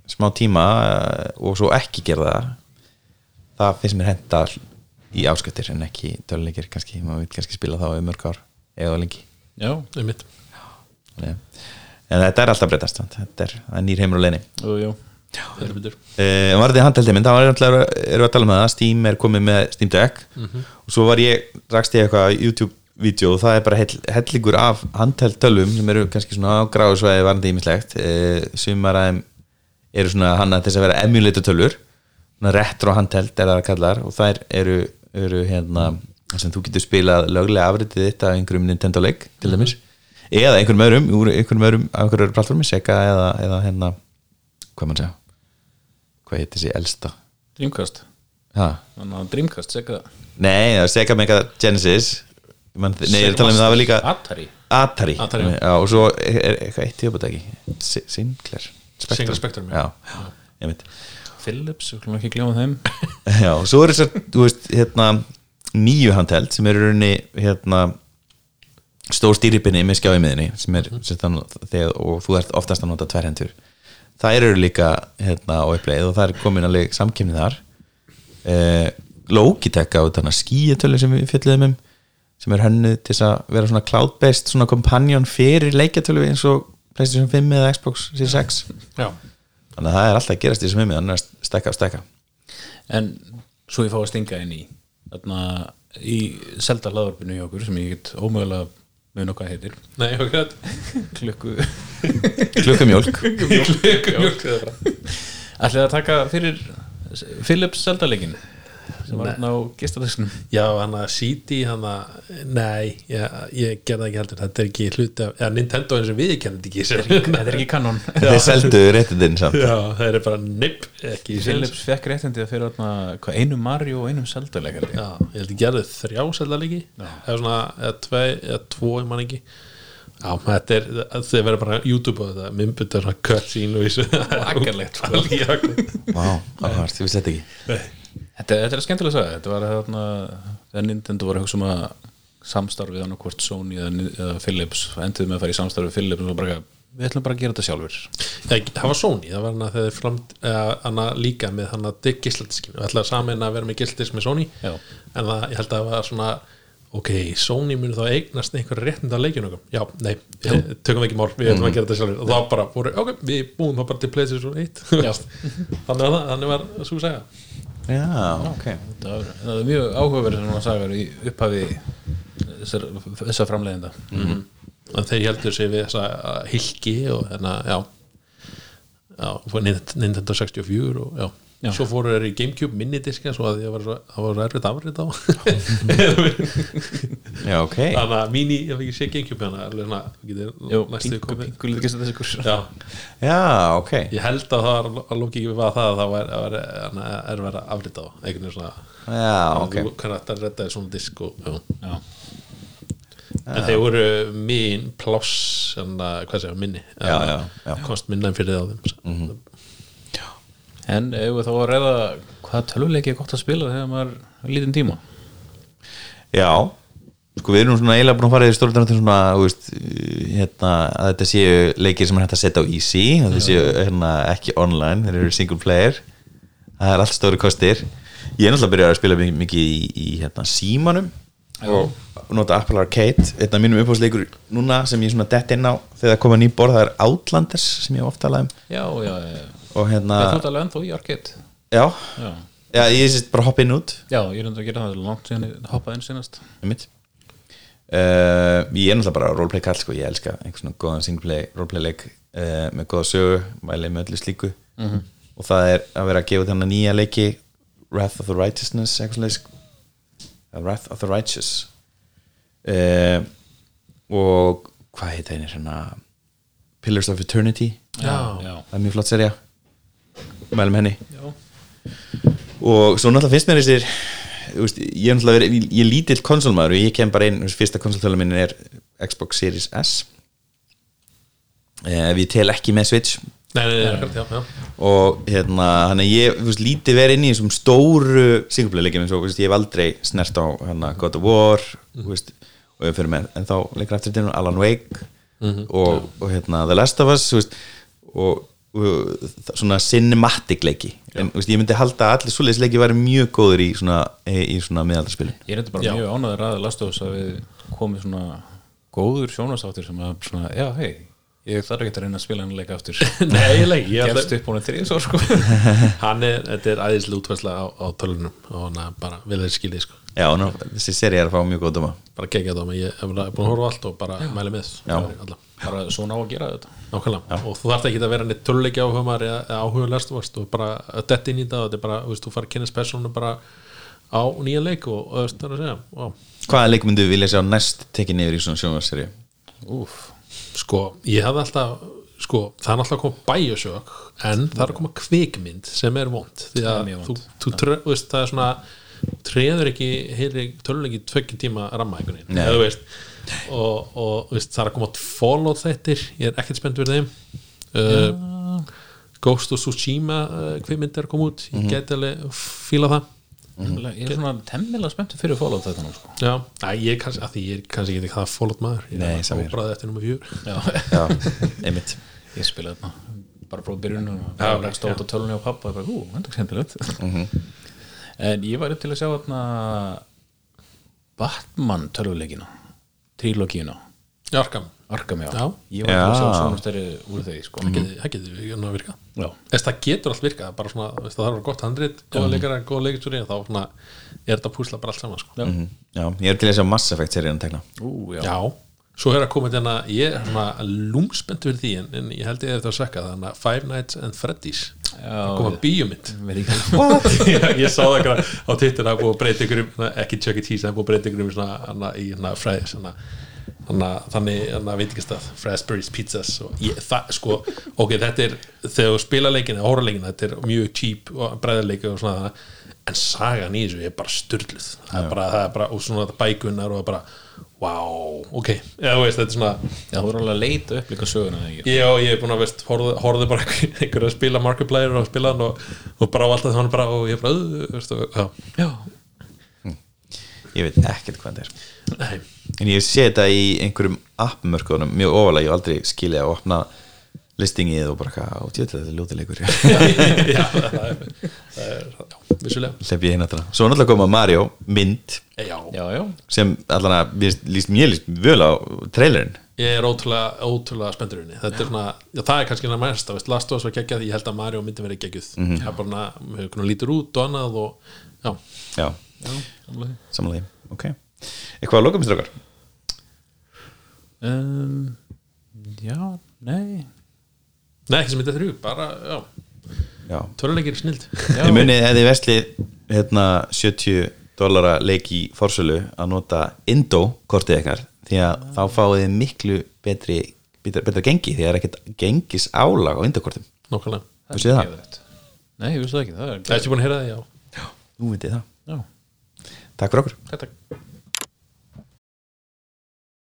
smá tíma eh, og svo ekki gera það það finnst mér henda í áskriftir en ekki töluleikir kannski, maður vil kannski spila þá í mörg ár eða lengi. Já, mitt Nei. En þetta er alltaf breytast þetta er, er nýr heimur og leini betur. uh, var þetta handheldið minn, þá erum við að tala um það, Steam er komið með Steam Deck. Og svo var ég, rakst ég eitthvað YouTube-vídeó og það er bara hell, hellingur af handheld tölvum sem eru kannski svona á gráðsvæði varandi ímislegt uh, sumar aðeim eru svona hana til þess að vera emulator tölvur svona retro handheld er það að kallar og þær eru, eru hérna sem þú getur spilað löglega afritið þitt af einhverjum Nintendo leik til dæmis eða einhverjum öðrum, úr einhverjum öðrum af einhverjum öðrum platformi, Sega eða, eða hérna hvað mann segja hvað heitir þessi elsta? Dreamcast. Að Dreamcast, segja nei, það Sega Mega Genesis. Man, nei, ég er að tala um það var líka Atari. Atari, Atari, já. og svo er, eitthvað eitt tíðabot ekki Si- Sinclair. Sinclair Spectrum, já. já, Philips, við klumum ekki að gljóma þeim. [laughs] Já, og svo er þessar, þú veist, hérna nýju handheld sem eru í rauninni hérna stór stýripinni með skjáimiðinni sem er þannig, þegar, og þú ert oftast að nota tverhendur það eru líka hérna á uppleið og það er komin alveg samkemni þar. Eh, Logitech á þannig skíetölu sem við fjalliðum um sem er hönnuð til þess að vera svona cloud-based svona companion fyrir leikjatölu eins og PlayStation 5 eða Xbox Series X. Já, þannig að það er alltaf að gerast í þessum heimi þannig að stekka og stekka En svo ég fá að stinga inn í Þarna í selda hlaðvarpinu hjá okkur sem ég get ómögulega mun og hvað heitir. Nei, ok. Klukku. Klukkumjólk. Bara Ætlið að taka fyrir Philips seldaleikin sem var hérna á gistadöksnum Já, hann að CD, hann að Nei, ég, ég gerði það ekki heldur. Þetta er ekki hluti af, já, Nintendo eins og við kennum ekki sem Þetta er ekki kanon. [laughs] Þeir seldu réttindinn samt. Já, það er bara nipp ekki Philips fekk réttindi að fyrir þarna, hvað, einu Mario og einum seldaleikin Já, ég held ég gerði þrjá seldarleiki eða svona, eða tvei, eða tvo ég man ekki. Já, þetta er, það verður bara YouTube og þetta, minnbyrta svona cutscene og þessu Akkarlegt, sko. [laughs] sko Vá, áhvert, ég vissi þetta ekki Þetta, þetta er skemmtilega að segja Þetta var þarna þegar Nintendo var að hugsa um að samstarfið hann hvort Sony eða, eða Philips endur með að fara í samstarfið Philips og bara, við ætlum bara að gera þetta sjálfur Já, það var Sony, það var hann að þeir fram hann að líka með hann að digg gísladiskinu og ætlaði saman að vera með gísladisk með Sony. Já. en það, ég held að það var svona ok, Sony mun þá eignast einhver réttinda leikjun okkur, já, nei, eh, tökum ekki mál. Við ætlum að gera þetta sjálfur og þá bara voru, ok, við búum það bara til PlayStation 1 [laughs] þannig að það, þannig var svo að segja Já, ok. Það var mjög áhugaverð sem hann sagði í upphafi þessar, þessar framleiðinda en þeir heldur sig við þessa hilki og hérna, já. Já, Nintendo 64 og já, Já. svo fóru þeir í Gamecube minidiska svo að það var svo erfitt afrið á. [laughs] Já, ok. Þannig að mini, ég ekki sé Gamecube hérna alveg svona, getur næstu komið. já, Já, ok. Ég held að það var að lóki ekki við að það að það var, að afrið á. Einhvern veginn svona Já, ok. þú kannast að redda þér svona disk og, já. Já, en þeir voru mín pláss en að, hvað segja, minni. Já, já, já. kost minna en fyrir það á þeim. Mhm. En ef við þá að reyða hvaða tölvuleiki er gott að spila þegar maður er lítinn tíma? Já, sko við erum svona eiginlega búin að fara í stóra dráttum svona, þú veist, hérna að þetta séu leikir sem er hægt að setja á easy og þetta séu hérna ekki online þeir eru single player. Það er allt stóri kostir. Ég er náttúrulega byrjað að spila mikið, mikið í, í hérna símanum og nota Apple Arcade einn af mínum upphásleikur núna sem ég svona dett inn á þegar það koma ný borð, það er Outlanders sem ég hef oft talað um. Já, já, já og hérna, Það er alveg ennþá í arcade. Já, Já, já ég sést bara hoppa inn út. Já ég er enda að gera það langt síðan ég hoppaði inn sinast einmitt. Uh, ég er náttúrulega bara roleplay kall sko, ég elska einhvern svona góðan singleplay roleplay leik uh, með góða sögu, mæli með öllu slíku. -hmm. og það er að vera að gefa þennan nýja leiki Wrath of the Righteousness eitthvað slags Wrath of the Righteous. Uh, og hvað heit það hérna? Pillars of Eternity. Já. já, það er mjög flott serja mælum henni. Já. og svo náttúrulega finnst mér þessir veist, ég er náttúrulega verið, ég er lítill konsolmaður og ég kem bara inn, þú veist, fyrsta konsoltölu minn er Xbox Series S. Eh, ef ég tel ekki með Switch. Nei, nei, nei, já, já. og hérna, hann er ég veist, lítið verið inn í þessum stóru singleplayleikjum eins og, veist, ég hef aldrei snert á hérna, God of War þú veist, og ég fyrir með, en þá leikur eftir þetta Alan Wake og, og hérna, The Last of Us og, og svona cinematic leiki. En þú veist, ég myndi halda að allir svoleiðis leiki væri mjög góður í svona, í svona miðaldarspilin Ég er þetta bara Já. mjög ánæður að Last of Us að við komið svona góður sjónastáttir sem að svona, já, hei Ég þarf ekki að reyna að spila hann leika aftur. [laughs] Nei, eiginlega ekki, ég Gefst upp hún þrið svo sko. [laughs] Hann er, þetta er æðislega útværsla á, á tölunum og hann er bara vel þeir skilið sko. Já, ná, þessi seri er að fá mjög góð doma bara gegja það, ég hef búin að horfa allt og bara mæli með. Alla, Bara svona á að gera þetta nákvæmlega, og þú þarft ekki að vera neitt töluleiki áhuga maður eða eða áhuga lest og bara að detta inn í það og þetta er bara, þú veist, þú fara að kynast persónu bara á nýja leik og, og það er að segja, ó, Hvaða leik myndu vilja sjá næst tekið niður í svona sjónvarseri? Úf sko, ég hafði alltaf sko, það er alltaf að koma Bioshock en það er að koma kvikmynd sem er vond. Því að þú, þú veist, það er svona treður ekki heili töluleiki tvekkin tíma ramma einhvern veginn, og, og þú veist, það er að koma Fallout þettir, ég er ekkert spennt þeim. Uh, Ghost of Tsushima uh, kvikmynd er að koma út, ég geti alveg fíla það. Ég er svona temmilega spenntur fyrir Fallout þetta nú sko. Já, Æ, ég er kannski, að því ég er kannski ekki það Fallout maður, ég Nei, er hér. óbræðið eftir nummer fjör Já, Já, [laughs] einmitt. Ég spila þetta bara frá byrjun og át á tölunni á pappa og bara, ú, þetta er skemmtilegt en ég var upp til að sjá þarna Batman tölvuleikina trílogíuna, Jarkam, Arkham. Já, Já. ég var til að sjá Já. svona stærri úr þeir sko. Það getur við að virka. Já, Þess, það getur allt virkað, bara svona veist, það þarf að vera gott handrit, góða leikara, góða leikistúri þá svona, er þetta púsla bara allt saman sko. já, Mhm. Já, ég er til að sjá Mass Effect serían tekna. Ú, já, já. svo er að koma þetta ég er svona lúmspennt fyrir því en, en ég held ég eftir að svekka þannig að Five Nights and Freddy's að koma við- Já, [laughs] [laughs] ég sá það ekki á Twitter það er búið að breyta ykkur um, ekki Chuck E. Cheese það búið að breyta ykkur um svona, í fræðis þannig hana, veit ekki stað Frazbear's Pizzas ég, það, sko, ok, þetta er þegar þú spila leikin eða hóra leikin þetta er mjög cheap og bræðarleiki og svona en sagan í þessu er bara styrluð það er bara, það er bara, og svona bækunar og bara, wow, ok. Þú veist, þetta er svona Já, þú voru alveg að leita upp líka söguna? Já, ég er búin að veist, horfði, horfði bara einhver- einhver að spila Markiplier og spila hann og, og bara á alltaf þannig bara og ég bara, veist, og, já, Já, Ég veit ekkert hvað þetta er. Nei. En ég sé þetta í einhverjum appmörkunum mjög ofalega, ég hef aldrei skilið að opna listingið og bara hvað, og tjóðlega þetta er ljótilegur [laughs] já, það er, það er já, vissulega. Lepp ég hérna þetta Svo náttúrulega koma Mario, mynd já, já, já. sem allan að, mér líst mér líst völ á trailerinn. Ég er ótrúlega, ótrúlega spenntur inni þetta er svona, já, það er kannski það mest veist, Last of Us var geggjað, ég held að Mario myndi verið geggjuð. Það er bara, hefur konar lítur út og annað og, já, Já, samlega. samanlega, ok. Eitthvað að loka mér strókar? um, Já, nei nei, ekki sem þetta þrjú bara, já, Já. Töluleikir snild. [laughs] Ég muni ef þið vestlið hérna 70 dollara leik í forsölu að nota Indo kortið ykkar því að þá fáið þið miklu betri betra, betra gengi því að það er ekkert gengis álag á Indo kortum nákvæmlega, Þú séð það? Geðveikt. Nei, ég vissi það ekki, það er það er ekki búin að heyra það, já. Nú veit ég það. Já, Takk fyrir okkur. Takk, takk